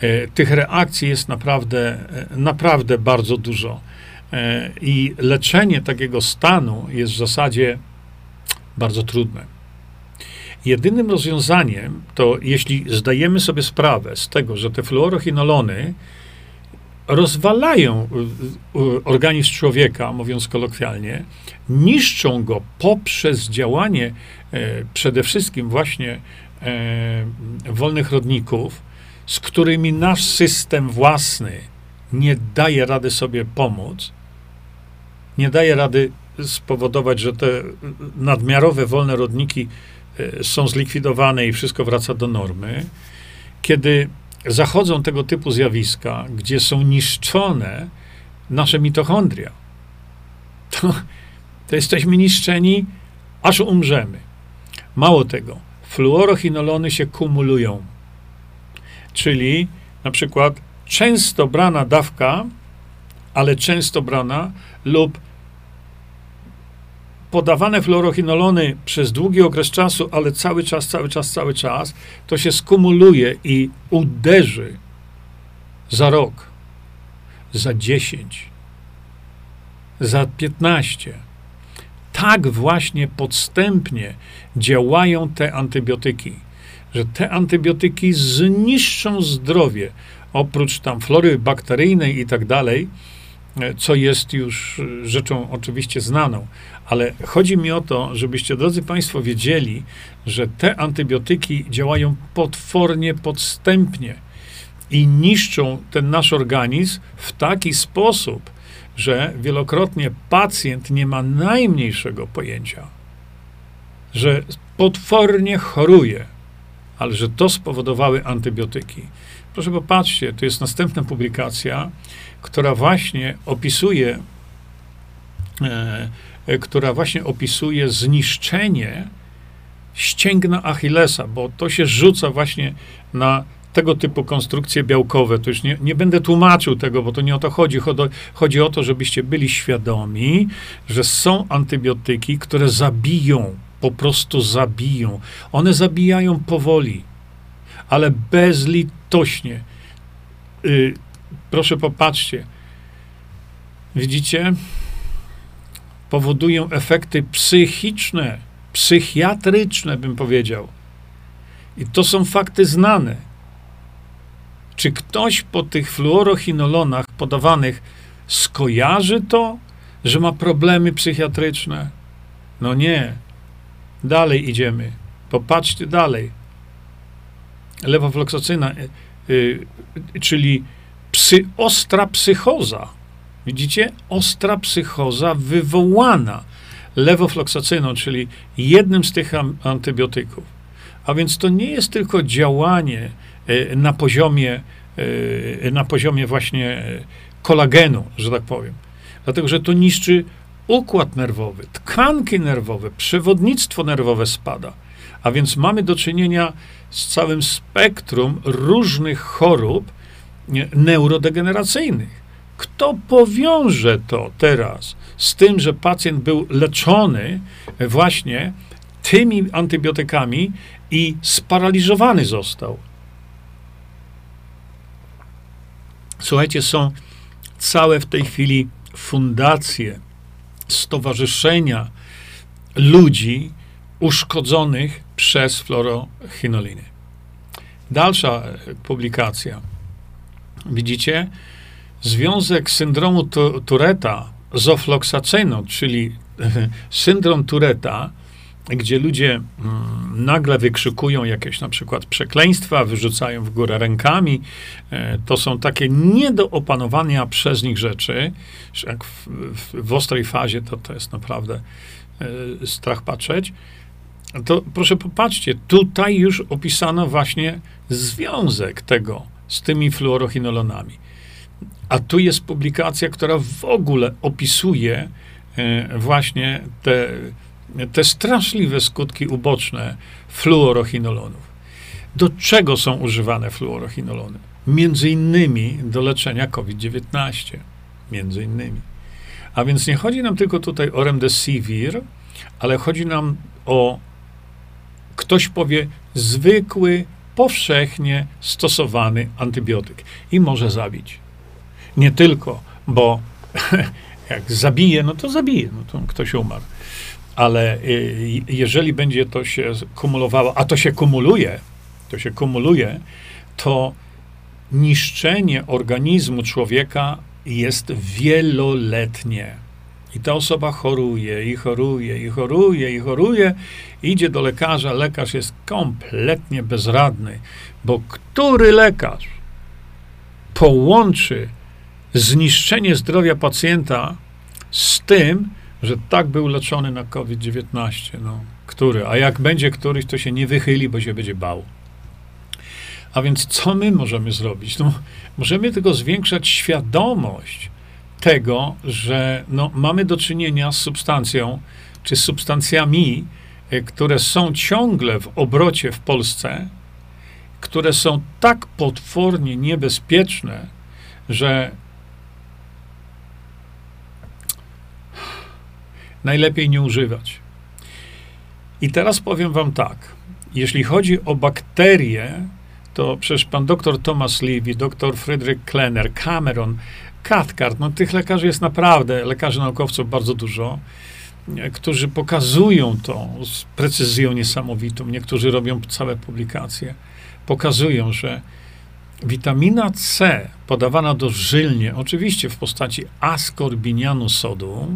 E, tych reakcji jest naprawdę, e, naprawdę bardzo dużo. E, I leczenie takiego stanu jest w zasadzie bardzo trudne. Jedynym rozwiązaniem to, jeśli zdajemy sobie sprawę z tego, że te fluorochinolony rozwalają organizm człowieka, mówiąc kolokwialnie, niszczą go poprzez działanie przede wszystkim właśnie wolnych rodników, z którymi nasz system własny nie daje rady sobie pomóc, nie daje rady spowodować, że te nadmiarowe wolne rodniki e, są zlikwidowane i wszystko wraca do normy, kiedy zachodzą tego typu zjawiska, gdzie są niszczone nasze mitochondria, to, to jesteśmy niszczeni, aż umrzemy. Mało tego, fluorochinolony się kumulują. Czyli na przykład często brana dawka, ale często brana lub podawane fluorochinolony przez długi okres czasu, ale cały czas, cały czas, cały czas, to się skumuluje i uderzy za rok, za 10, za 15. Tak właśnie podstępnie działają te antybiotyki, że te antybiotyki zniszczą zdrowie, oprócz tam flory bakteryjnej i tak dalej, E, co jest już e, rzeczą oczywiście znaną, ale chodzi mi o to, żebyście, drodzy Państwo, wiedzieli, że te antybiotyki działają potwornie, podstępnie i niszczą ten nasz organizm w taki sposób, że wielokrotnie pacjent nie ma najmniejszego pojęcia, że potwornie choruje, ale że to spowodowały antybiotyki. Proszę popatrzcie, tu jest następna publikacja która właśnie opisuje, e, e, która właśnie opisuje zniszczenie ścięgna Achillesa, bo to się rzuca właśnie na tego typu konstrukcje białkowe. To już nie, nie będę tłumaczył tego, bo to nie o to chodzi. Chodzi o to, żebyście byli świadomi, że są antybiotyki, które zabiją, po prostu zabiją. One zabijają powoli, ale bezlitośnie. Y, Proszę popatrzcie. Widzicie? Powodują efekty psychiczne, psychiatryczne, bym powiedział. I to są fakty znane. Czy ktoś po tych fluorochinolonach podawanych skojarzy to, że ma problemy psychiatryczne? No nie. Dalej idziemy. Popatrzcie dalej. Lewofloksocyna, y, y, czyli psy, ostra psychoza. Widzicie? Ostra psychoza wywołana lewofloksacyną, czyli jednym z tych antybiotyków. A więc to nie jest tylko działanie e, na poziomie, e, na poziomie właśnie kolagenu, że tak powiem. Dlatego, że to niszczy układ nerwowy, tkanki nerwowe, przewodnictwo nerwowe spada. A więc mamy do czynienia z całym spektrum różnych chorób, neurodegeneracyjnych. Kto powiąże to teraz z tym, że pacjent był leczony właśnie tymi antybiotykami i sparaliżowany został? Słuchajcie, są całe w tej chwili fundacje, stowarzyszenia ludzi uszkodzonych przez fluorochinoliny. Dalsza publikacja Widzicie? Związek syndromu Tureta z ofloksaceną, czyli syndrom Tureta, gdzie ludzie mm, nagle wykrzykują jakieś na przykład przekleństwa, wyrzucają w górę rękami. E, to są takie nie do opanowania przez nich rzeczy. Jak w, w, w ostrej fazie to, to jest naprawdę e, strach patrzeć. To proszę popatrzcie, tutaj już opisano właśnie związek tego z tymi fluorochinolonami. A tu jest publikacja, która w ogóle opisuje e, właśnie te, te straszliwe skutki uboczne fluorochinolonów. Do czego są używane fluorochinolony? Między innymi do leczenia COVID-19. Między innymi. A więc nie chodzi nam tylko tutaj o remdesivir, ale chodzi nam o, ktoś powie, zwykły powszechnie stosowany antybiotyk i może zabić. Nie tylko, bo Jak zabije, no to zabije, no to ktoś umarł. Ale y, jeżeli będzie to się kumulowało, a to się kumuluje, to się kumuluje, to niszczenie organizmu człowieka jest wieloletnie. I ta osoba choruje, i choruje, i choruje, i choruje, idzie do lekarza, lekarz jest kompletnie bezradny, bo który lekarz połączy zniszczenie zdrowia pacjenta z tym, że tak był leczony na COVID-19? No, który? A jak będzie któryś, to się nie wychyli, bo się będzie bał. A więc co my możemy zrobić? No, możemy tylko zwiększać świadomość tego, że no, mamy do czynienia z substancją, czy substancjami, e, które są ciągle w obrocie w Polsce, które są tak potwornie niebezpieczne, że najlepiej nie używać. I teraz powiem Wam tak. Jeśli chodzi o bakterie, to przecież pan doktor Thomas Levy, doktor Frederick Klenner, Cameron, Cathcart, no tych lekarzy jest naprawdę, lekarzy naukowców bardzo dużo, którzy pokazują to z precyzją niesamowitą. Niektórzy robią całe publikacje. Pokazują, że witamina C podawana dożylnie, oczywiście w postaci askorbinianu sodu,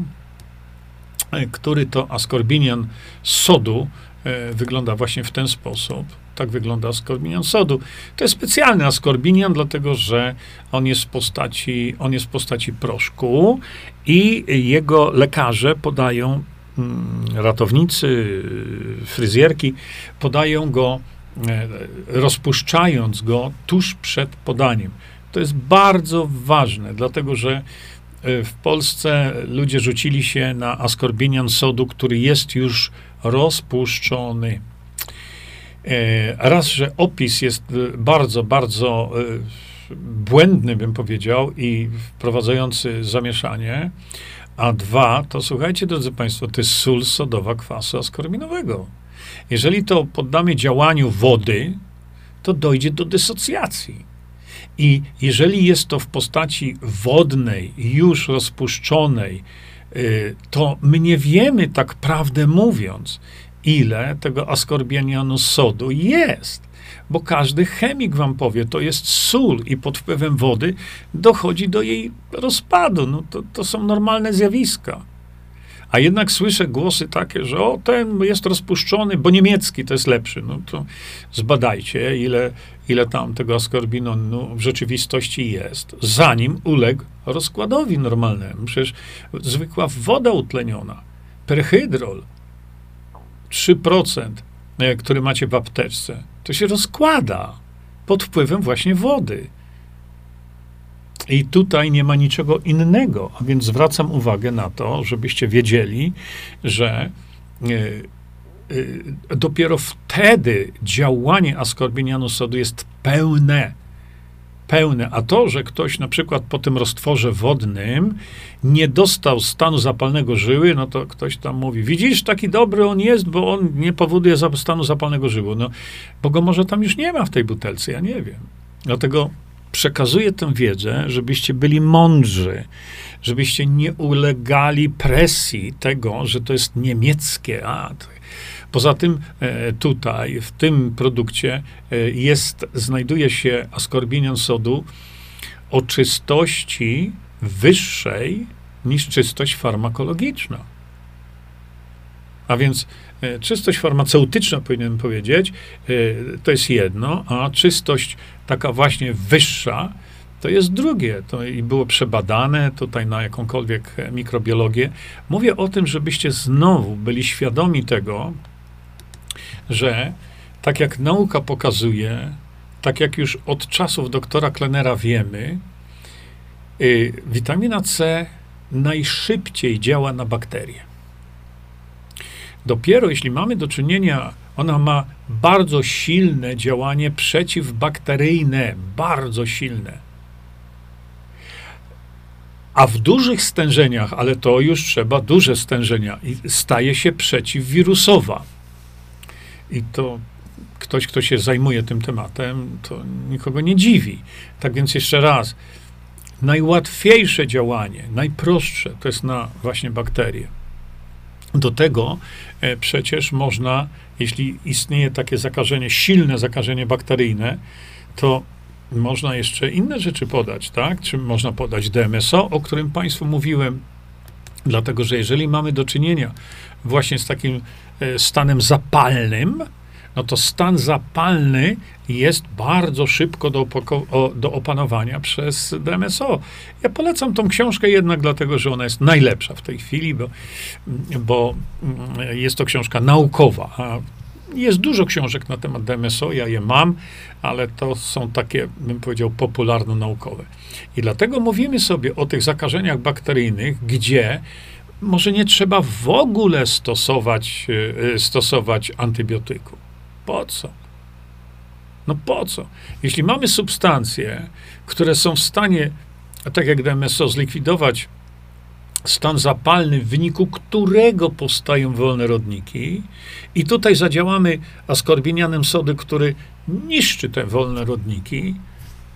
który to askorbinian sodu e, wygląda właśnie w ten sposób, tak wygląda askorbinian sodu. To jest specjalny askorbinian, dlatego że on jest w postaci, on jest w postaci proszku i jego lekarze podają, mm, ratownicy, fryzjerki, podają go, e, rozpuszczając go tuż przed podaniem. To jest bardzo ważne, dlatego że e, w Polsce ludzie rzucili się na askorbinian sodu, który jest już rozpuszczony. E, raz, że opis jest e, bardzo, bardzo e, błędny, bym powiedział, i wprowadzający zamieszanie, a dwa, to słuchajcie, drodzy Państwo, to jest sól sodowa kwasu askorbinowego. Jeżeli to poddamy działaniu wody, to dojdzie do dysocjacji. I jeżeli jest to w postaci wodnej, już rozpuszczonej, to my nie wiemy, tak prawdę mówiąc, ile tego askorbianianu sodu jest. Bo każdy chemik wam powie, to jest sól i pod wpływem wody dochodzi do jej rozpadu. No to, to są normalne zjawiska. A jednak słyszę głosy takie, że o, ten jest rozpuszczony, bo niemiecki to jest lepszy. No to zbadajcie, ile, ile tam tego askorbinonu w rzeczywistości jest, zanim uległ rozkładowi normalnemu. Przecież zwykła woda utleniona, perhydrol, 3%, e, który macie w apteczce, to się rozkłada pod wpływem właśnie wody. I tutaj nie ma niczego innego, a więc zwracam uwagę na to, żebyście wiedzieli, że e, e, dopiero wtedy działanie askorbinianu sodu jest pełne pełne, a to, że ktoś na przykład po tym roztworze wodnym nie dostał stanu zapalnego żyły, no to ktoś tam mówi, widzisz, taki dobry on jest, bo on nie powoduje stanu zapalnego żyły. No, bo go może tam już nie ma w tej butelce, ja nie wiem. Dlatego przekazuję tę wiedzę, żebyście byli mądrzy, żebyście nie ulegali presji tego, że to jest niemieckie, a Poza tym e, tutaj, w tym produkcie e, jest, znajduje się askorbinian sodu o czystości wyższej niż czystość farmakologiczna. A więc czystość farmaceutyczna, powinienem powiedzieć, to jest jedno, a czystość taka właśnie wyższa, to jest drugie. To i było przebadane tutaj na jakąkolwiek mikrobiologię. Mówię o tym, żebyście znowu byli świadomi tego, że tak jak nauka pokazuje, tak jak już od czasów doktora Klenera wiemy, y, witamina C najszybciej działa na bakterie. Dopiero jeśli mamy do czynienia, ona ma bardzo silne działanie przeciwbakteryjne, bardzo silne. A w dużych stężeniach, ale to już trzeba duże stężenia, staje się przeciwwirusowa. I to ktoś, kto się zajmuje tym tematem, to nikogo nie dziwi. Tak więc jeszcze raz, najłatwiejsze działanie, najprostsze, to jest na właśnie bakterie. Do tego przecież można, jeśli istnieje takie zakażenie, silne zakażenie bakteryjne, to można jeszcze inne rzeczy podać, tak? Czy można podać DMSO, o którym Państwu mówiłem, dlatego że jeżeli mamy do czynienia właśnie z takim e, stanem zapalnym, no to stan zapalny jest bardzo szybko do, do, opanowania przez DMSO. Ja polecam tą książkę jednak dlatego, że ona jest najlepsza w tej chwili, bo, bo mm, jest to książka naukowa. Jest dużo książek na temat DMSO, ja je mam, ale to są takie, bym powiedział, popularno-naukowe. I dlatego mówimy sobie o tych zakażeniach bakteryjnych, gdzie może nie trzeba w ogóle stosować, e, stosować antybiotyku. Po co? No po co? Jeśli mamy substancje, które są w stanie, tak jak DMSO, zlikwidować stan zapalny, w wyniku którego powstają wolne rodniki, i tutaj zadziałamy askorbinianem sody, który niszczy te wolne rodniki,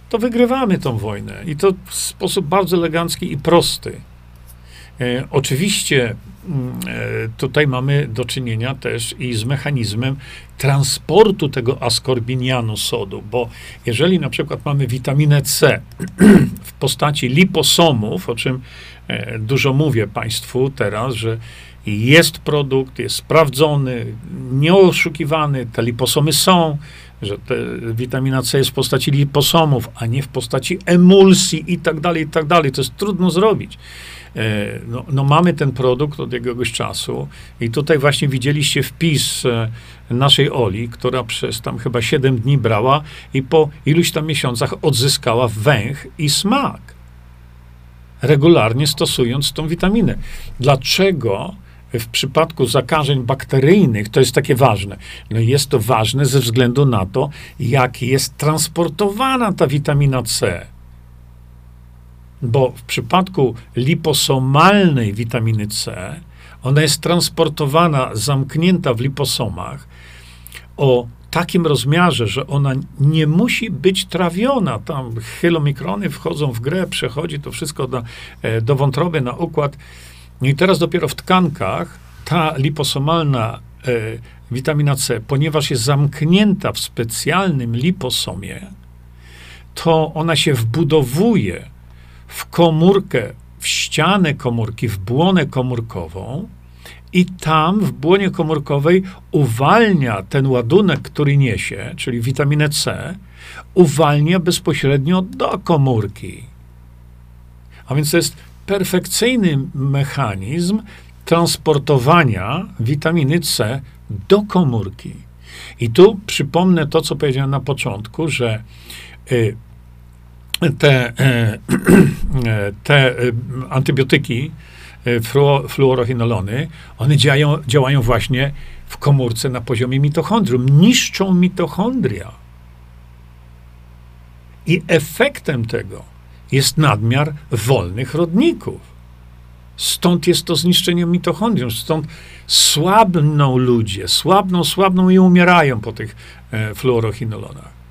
to wygrywamy tą wojnę. I to w sposób bardzo elegancki i prosty. E, oczywiście tutaj mamy do czynienia też i z mechanizmem transportu tego askorbinianu sodu, bo jeżeli na przykład mamy witaminę C w postaci liposomów, o czym e, dużo mówię Państwu teraz, że jest produkt, jest sprawdzony, nieoszukiwany, te liposomy są, że te, witamina C jest w postaci liposomów, a nie w postaci emulsji i tak dalej, i tak dalej. To jest trudno zrobić. E, no, no, mamy ten produkt od jakiegoś czasu i tutaj właśnie widzieliście wpis e, naszej Oli, która przez tam chyba 7 dni brała i po iluś tam miesiącach odzyskała węch i smak. Regularnie stosując tą witaminę. Dlaczego w przypadku zakażeń bakteryjnych to jest takie ważne? No jest to ważne ze względu na to, jak jest transportowana ta witamina C bo w przypadku liposomalnej witaminy C, ona jest transportowana, zamknięta w liposomach o takim rozmiarze, że ona nie musi być trawiona. Tam chylomikrony wchodzą w grę, przechodzi to wszystko do, e, do wątroby, na układ. No i teraz dopiero w tkankach ta liposomalna e, witamina C, ponieważ jest zamknięta w specjalnym liposomie, to ona się wbudowuje w komórkę, w ścianę komórki, w błonę komórkową i tam w błonie komórkowej uwalnia ten ładunek, który niesie, czyli witaminę C, uwalnia bezpośrednio do komórki. A więc to jest perfekcyjny mechanizm transportowania witaminy C do komórki. I tu przypomnę to, co powiedziałem na początku, że y, te, e, te e, antybiotyki, e, fluorochinolony, one działają, działają właśnie w komórce na poziomie mitochondrium, niszczą mitochondria. I efektem tego jest nadmiar wolnych rodników. Stąd jest to zniszczenie mitochondrium, stąd słabną ludzie, słabną, słabną i umierają po tych e, fluorochinolonach.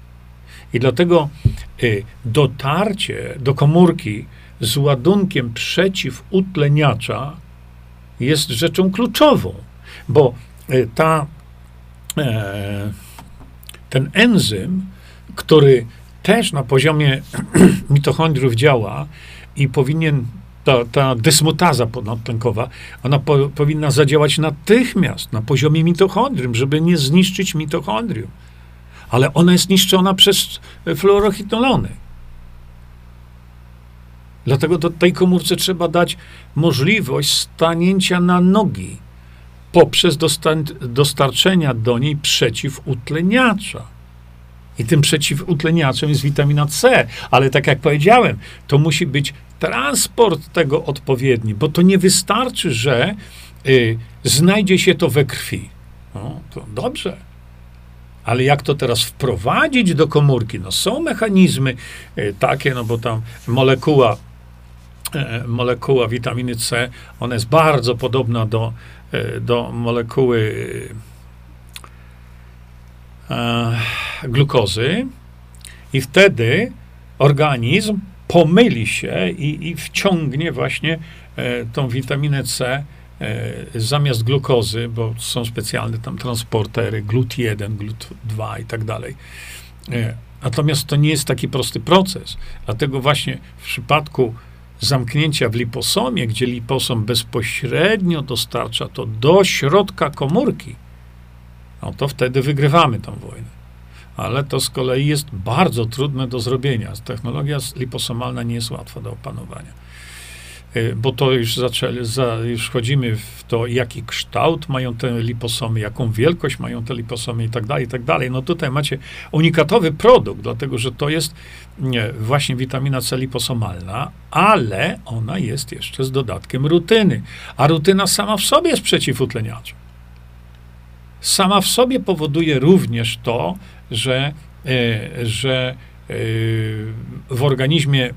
I dlatego y, dotarcie do komórki z ładunkiem przeciwutleniacza jest rzeczą kluczową, bo y, ta, e, ten enzym, który też na poziomie mitochondriów działa i powinien, ta, ta dysmutaza ponadtlenkowa, ona po, powinna zadziałać natychmiast na poziomie mitochondrium, żeby nie zniszczyć mitochondrium ale ona jest niszczona przez fluorochinolony. Dlatego do tej komórce trzeba dać możliwość stanięcia na nogi poprzez dostarczenia do niej przeciwutleniacza. I tym przeciwutleniaczem jest witamina C, ale tak jak powiedziałem, to musi być transport tego odpowiedni, bo to nie wystarczy, że y, znajdzie się to we krwi. No, to dobrze. Ale jak to teraz wprowadzić do komórki? No są mechanizmy e, takie, no bo tam molekuła, e, molekuła witaminy C, ona jest bardzo podobna do, e, do molekuły glukozy i wtedy organizm pomyli się i, i wciągnie właśnie e, tą witaminę C e, zamiast glukozy, bo są specjalne tam transportery, GLUT1, GLUT2 i tak dalej. E, natomiast to nie jest taki prosty proces. Dlatego właśnie w przypadku zamknięcia w liposomie, gdzie liposom bezpośrednio dostarcza to do środka komórki, no to wtedy wygrywamy tą wojnę. Ale to z kolei jest bardzo trudne do zrobienia. Technologia liposomalna nie jest łatwa do opanowania. Y, bo to już zaczęli, za, już wchodzimy w to, jaki kształt mają te liposomy, jaką wielkość mają te liposomy i tak dalej, i tak dalej. No tutaj macie unikatowy produkt, dlatego że to jest nie, właśnie witamina C liposomalna, ale ona jest jeszcze z dodatkiem rutyny. A rutyna sama w sobie jest przeciwutleniaczem. Sama w sobie powoduje również to, że, e, że e, w organizmie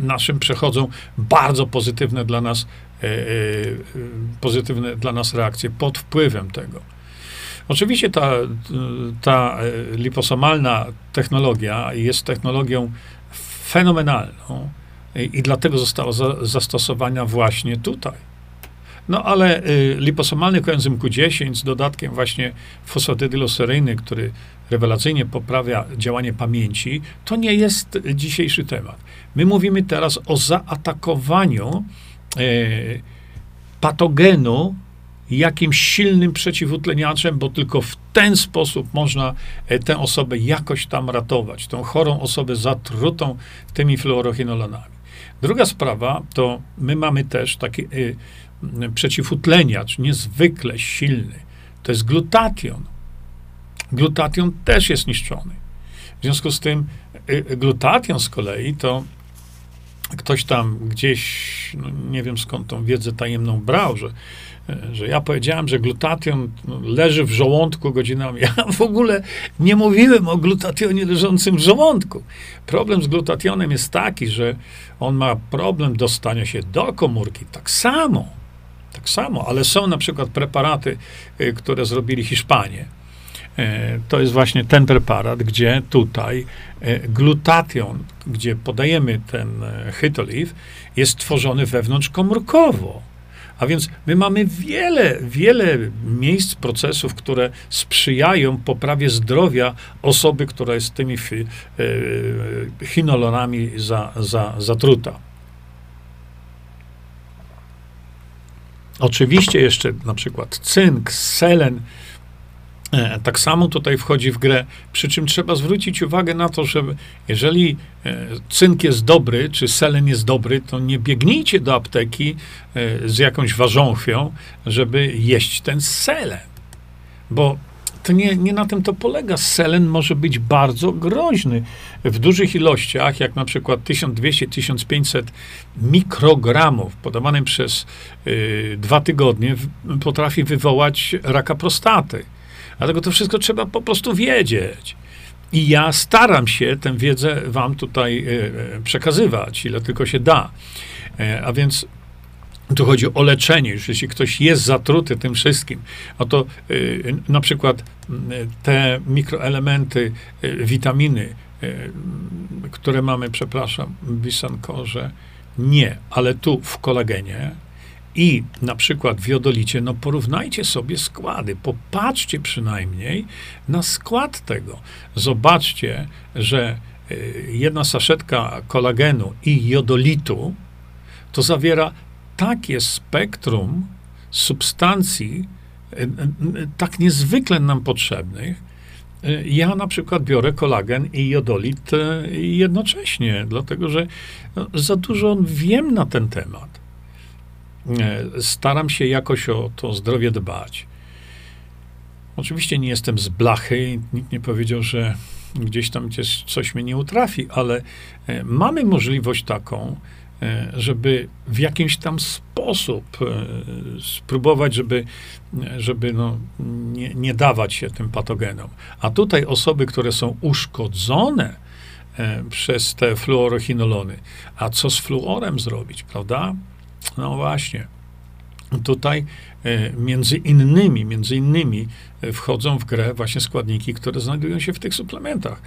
naszym przechodzą bardzo pozytywne dla nas, e, pozytywne dla nas reakcje pod wpływem tego. Oczywiście ta, ta liposomalna technologia jest technologią fenomenalną i, dlatego została za, zastosowana właśnie tutaj. No ale y, liposomalny koenzym Q10 z dodatkiem właśnie fosfatydyloseryny, który rewelacyjnie poprawia działanie pamięci, to nie jest dzisiejszy temat. My mówimy teraz o zaatakowaniu e, patogenu jakimś silnym przeciwutleniaczem, bo tylko w ten sposób można e, tę osobę jakoś tam ratować, tą chorą osobę zatrutą tymi fluorochinolonami. Druga sprawa to my mamy też taki y, przeciwutleniacz niezwykle silny. To jest glutation. Glutation też jest niszczony. W związku z tym y, glutation z kolei to ktoś tam gdzieś, no nie wiem skąd tą wiedzę tajemną brał, że, że ja powiedziałem, że glutation leży w żołądku godzinami. Ja w ogóle nie mówiłem o glutationie leżącym w żołądku. Problem z glutationem jest taki, że on ma problem dostania się do komórki. Tak samo, tak samo, ale są na przykład preparaty, y, które zrobili Hiszpanie E, to jest właśnie ten preparat, gdzie tutaj e, glutation, gdzie podajemy ten e, hytoliv, jest tworzony wewnątrzkomórkowo. A więc my mamy wiele, wiele miejsc, procesów, które sprzyjają poprawie zdrowia osoby, która jest tymi chinolonami za, za, zatruta. Oczywiście jeszcze na przykład cynk, selen, E, tak samo tutaj wchodzi w grę, przy czym trzeba zwrócić uwagę na to, że jeżeli e, cynk jest dobry, czy selen jest dobry, to nie biegnijcie do apteki e, z jakąś ważąchwią, żeby jeść ten selen. Bo to nie, nie na tym to polega. Selen może być bardzo groźny w dużych ilościach, jak na przykład 1200-1500 mikrogramów podawanym przez y, dwa tygodnie, w, potrafi wywołać raka prostaty. Dlatego to wszystko trzeba po prostu wiedzieć. I ja staram się tę wiedzę wam tutaj e, e, przekazywać, ile tylko się da. E, a więc tu chodzi o leczenie. Już jeśli ktoś jest zatruty tym wszystkim, no to na przykład te mikroelementy, witaminy, które mamy, przepraszam, w bisankorze, nie, ale tu w kolagenie, i na przykład w jodolicie, no porównajcie sobie składy, popatrzcie przynajmniej na skład tego. Zobaczcie, że y, jedna saszetka kolagenu i jodolitu to zawiera takie spektrum substancji, y, y, tak niezwykle nam potrzebnych. Ja na przykład biorę kolagen i jodolit jednocześnie, dlatego że no, za dużo wiem na ten temat. E, staram się jakoś o to zdrowie dbać. Oczywiście nie jestem z blachy, nikt nie powiedział, że gdzieś tam coś mnie nie utrafi, ale e, mamy możliwość taką, e, żeby w jakiś tam sposób spróbować, żeby, żeby no, nie, nie dawać się tym patogenom. A tutaj osoby, które są uszkodzone przez te fluorochinolony, a co z fluorem zrobić, prawda? No właśnie. Tutaj e, między innymi, między innymi e, wchodzą w grę właśnie składniki, które znajdują się w tych suplementach.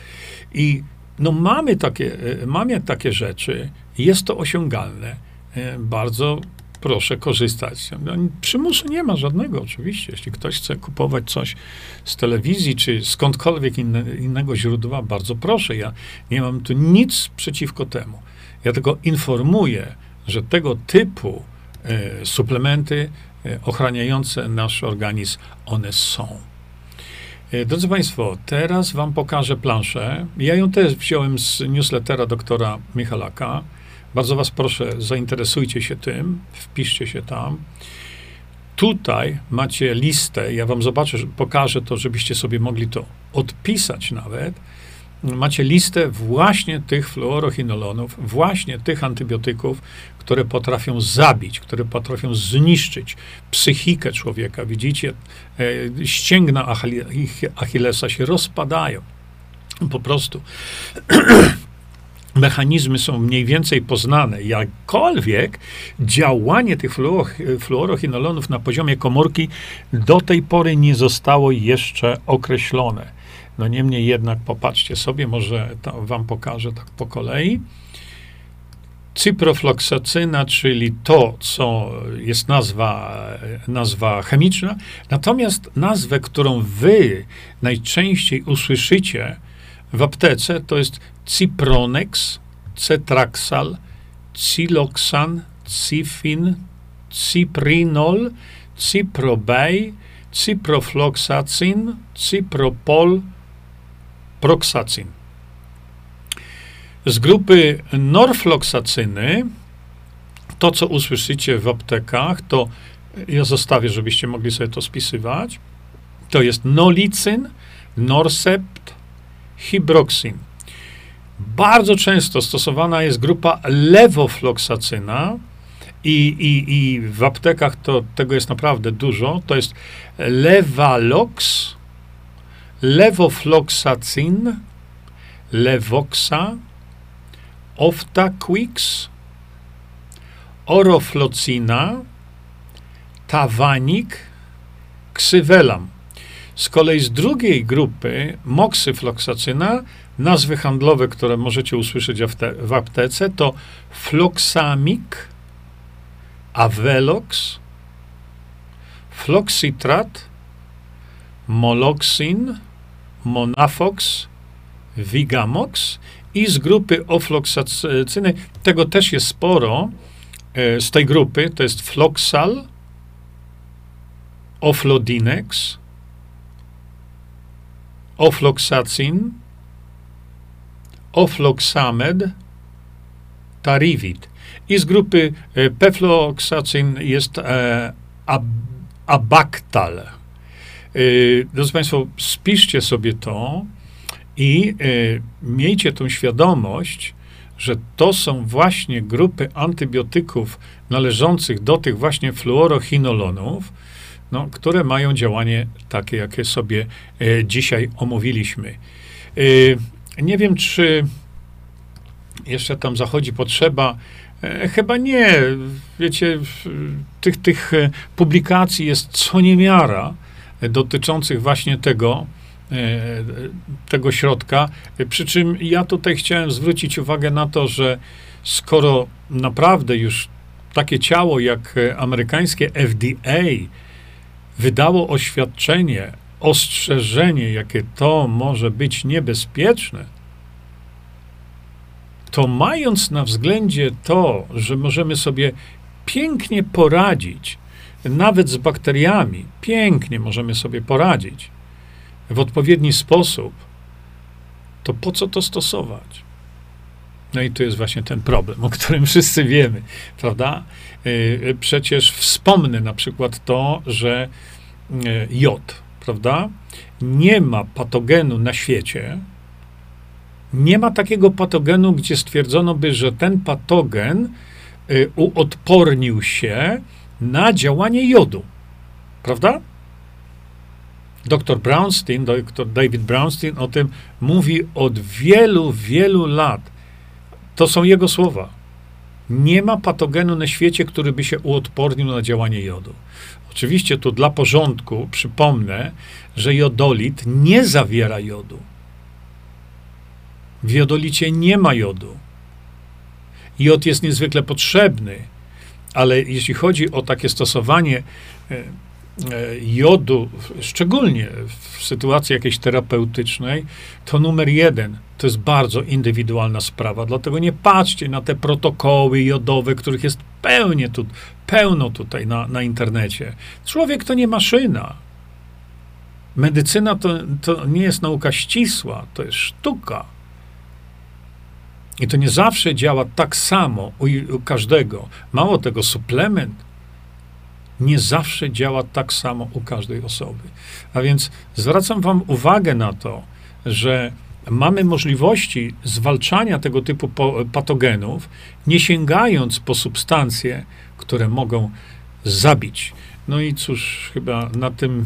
I no mamy takie, mamy takie rzeczy, jest to osiągalne. Bardzo proszę korzystać. No, przymusu nie ma żadnego, oczywiście. Jeśli ktoś chce kupować coś z telewizji, czy skądkolwiek inne, innego źródła, bardzo proszę. Ja nie mam tu nic przeciwko temu. Ja tylko informuję, że tego typu e, suplementy e, ochraniające nasz organizm, one są. E, drodzy Państwo, teraz Wam pokażę planszę. Ja ją też wziąłem z newslettera doktora Michalaka. Bardzo Was proszę, zainteresujcie się tym, wpiszcie się tam. Tutaj macie listę, ja Wam zobaczę, pokażę to, żebyście sobie mogli to odpisać nawet. Macie listę właśnie tych fluorochinolonów, właśnie tych antybiotyków, które potrafią zabić, które potrafią zniszczyć psychikę człowieka. Widzicie, e, ścięgna Achillesa się rozpadają. Po prostu mechanizmy są mniej więcej poznane, jakkolwiek działanie tych fluorochinolonów na poziomie komórki do tej pory nie zostało jeszcze określone. No niemniej jednak popatrzcie sobie, może wam pokażę tak po kolei. Cyprofloksacyna, czyli to, co jest nazwa, nazwa chemiczna, natomiast nazwę, którą wy najczęściej usłyszycie w aptece, to jest Cipronex, Cetraxal, Ciloxan, Cifin, Ciprinol, Ciprobay, Ciprofloxacin, Cipropol, Proxacin. Z grupy norfloksacyny, to co usłyszycie w aptekach, to ja zostawię, żebyście mogli sobie to spisywać. To jest nolicyn, norsept, hibroxin. Bardzo często stosowana jest grupa lewofloksacyna i, i, i w aptekach to, tego jest naprawdę dużo. To jest levalox, levofloxacin, levoxa, oftaquix, oroflocina, tawanik, ksywelam. Z kolei z drugiej grupy moksyfloksacyna, nazwy handlowe, które możecie usłyszeć w aptece, to floxamik, avelox, floxitrat, moloxin, monafox, vigamox i z grupy ofloksacyny, tego też jest sporo, e, z tej grupy to jest floxal, oflodinex, ofloxacin, ofloxamed, tarivit. I z grupy e, pefloxacin jest e, ab, abactal. E, drodzy Państwo, spiszcie sobie to i miejcie tą świadomość, że to są właśnie grupy antybiotyków należących do tych właśnie fluorochinolonów, no, które mają działanie takie, jakie sobie e, dzisiaj omówiliśmy. E, nie wiem, czy jeszcze tam zachodzi potrzeba. E, chyba nie. Wiecie, tych, tych publikacji jest co niemiara dotyczących właśnie tego, tego środka. Przy czym ja tutaj chciałem zwrócić uwagę na to, że skoro naprawdę już takie ciało jak amerykańskie FDA wydało oświadczenie, ostrzeżenie, jakie to może być niebezpieczne, to mając na względzie to, że możemy sobie pięknie poradzić, nawet z bakteriami, pięknie możemy sobie poradzić w odpowiedni sposób, to po co to stosować? No i tu jest właśnie ten problem, o którym wszyscy wiemy, prawda? Y, przecież wspomnę na przykład to, że y, jod, prawda? Nie ma patogenu na świecie, nie ma takiego patogenu, gdzie stwierdzono by, że ten patogen y, uodpornił się na działanie jodu. Prawda? Dr Brownstein, dr David Brownstein o tym mówi od wielu, wielu lat. To są jego słowa. Nie ma patogenu na świecie, który by się uodpornił na działanie jodu. Oczywiście tu dla porządku przypomnę, że jodolit nie zawiera jodu. W jodolicie nie ma jodu. Jod jest niezwykle potrzebny, ale jeśli chodzi o takie stosowanie e, jodu, szczególnie w sytuacji jakiejś terapeutycznej, to numer jeden to jest bardzo indywidualna sprawa. Dlatego nie patrzcie na te protokoły jodowe, których jest pełnie tu, pełno tutaj na, na internecie. Człowiek to nie maszyna. Medycyna to, to nie jest nauka ścisła, to jest sztuka. I to nie zawsze działa tak samo u, u każdego. Mało tego, suplement nie zawsze działa tak samo u każdej osoby. A więc zwracam Wam uwagę na to, że mamy możliwości zwalczania tego typu patogenów, nie sięgając po substancje, które mogą zabić. No i cóż, chyba na tym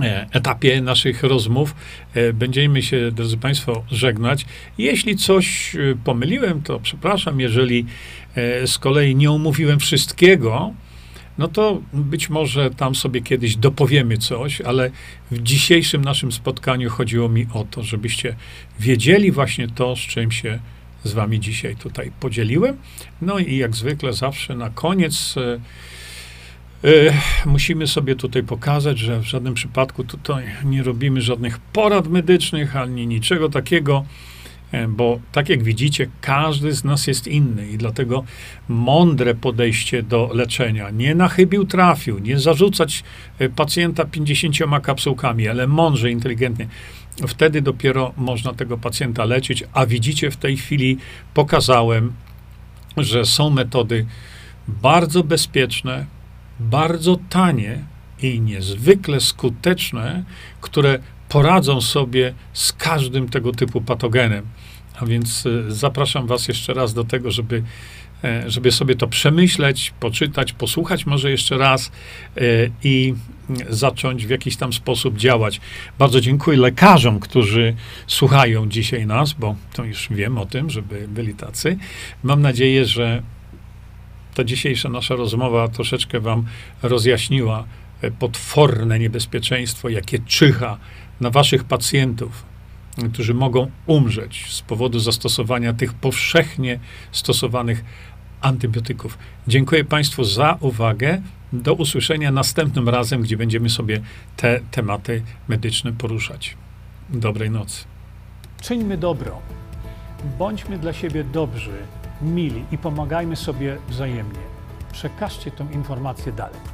E, etapie naszych rozmów e, będziemy się, drodzy Państwo, żegnać. Jeśli coś e, pomyliłem, to przepraszam. Jeżeli z kolei nie omówiłem wszystkiego, no to być może tam sobie kiedyś dopowiemy coś, ale w dzisiejszym naszym spotkaniu chodziło mi o to, żebyście wiedzieli właśnie to, z czym się z Wami dzisiaj tutaj podzieliłem. No i jak zwykle zawsze na koniec E, musimy sobie tutaj pokazać, że w żadnym przypadku tutaj nie robimy żadnych porad medycznych ani niczego takiego, bo tak jak widzicie, każdy z nas jest inny i dlatego mądre podejście do leczenia, nie na chybił trafił, nie zarzucać e, pacjenta 50 kapsułkami, ale mądrze, inteligentnie. Wtedy dopiero można tego pacjenta leczyć, a widzicie, w tej chwili pokazałem, że są metody bardzo bezpieczne, bardzo tanie i niezwykle skuteczne, które poradzą sobie z każdym tego typu patogenem. A więc e, zapraszam Was jeszcze raz do tego, żeby, e, żeby sobie to przemyśleć, poczytać, posłuchać może jeszcze raz e, i zacząć w jakiś tam sposób działać. Bardzo dziękuję lekarzom, którzy słuchają dzisiaj nas, bo to już wiem o tym, żeby byli tacy. Mam nadzieję, że ta dzisiejsza nasza rozmowa troszeczkę Wam rozjaśniła e, potworne niebezpieczeństwo, jakie czyha na Waszych pacjentów, którzy mogą umrzeć z powodu zastosowania tych powszechnie stosowanych antybiotyków. Dziękuję Państwu za uwagę. Do usłyszenia następnym razem, gdzie będziemy sobie te tematy medyczne poruszać. Dobrej nocy. Czyńmy dobro. Bądźmy dla siebie dobrzy mili i pomagajmy sobie wzajemnie. Przekażcie tę informację dalej.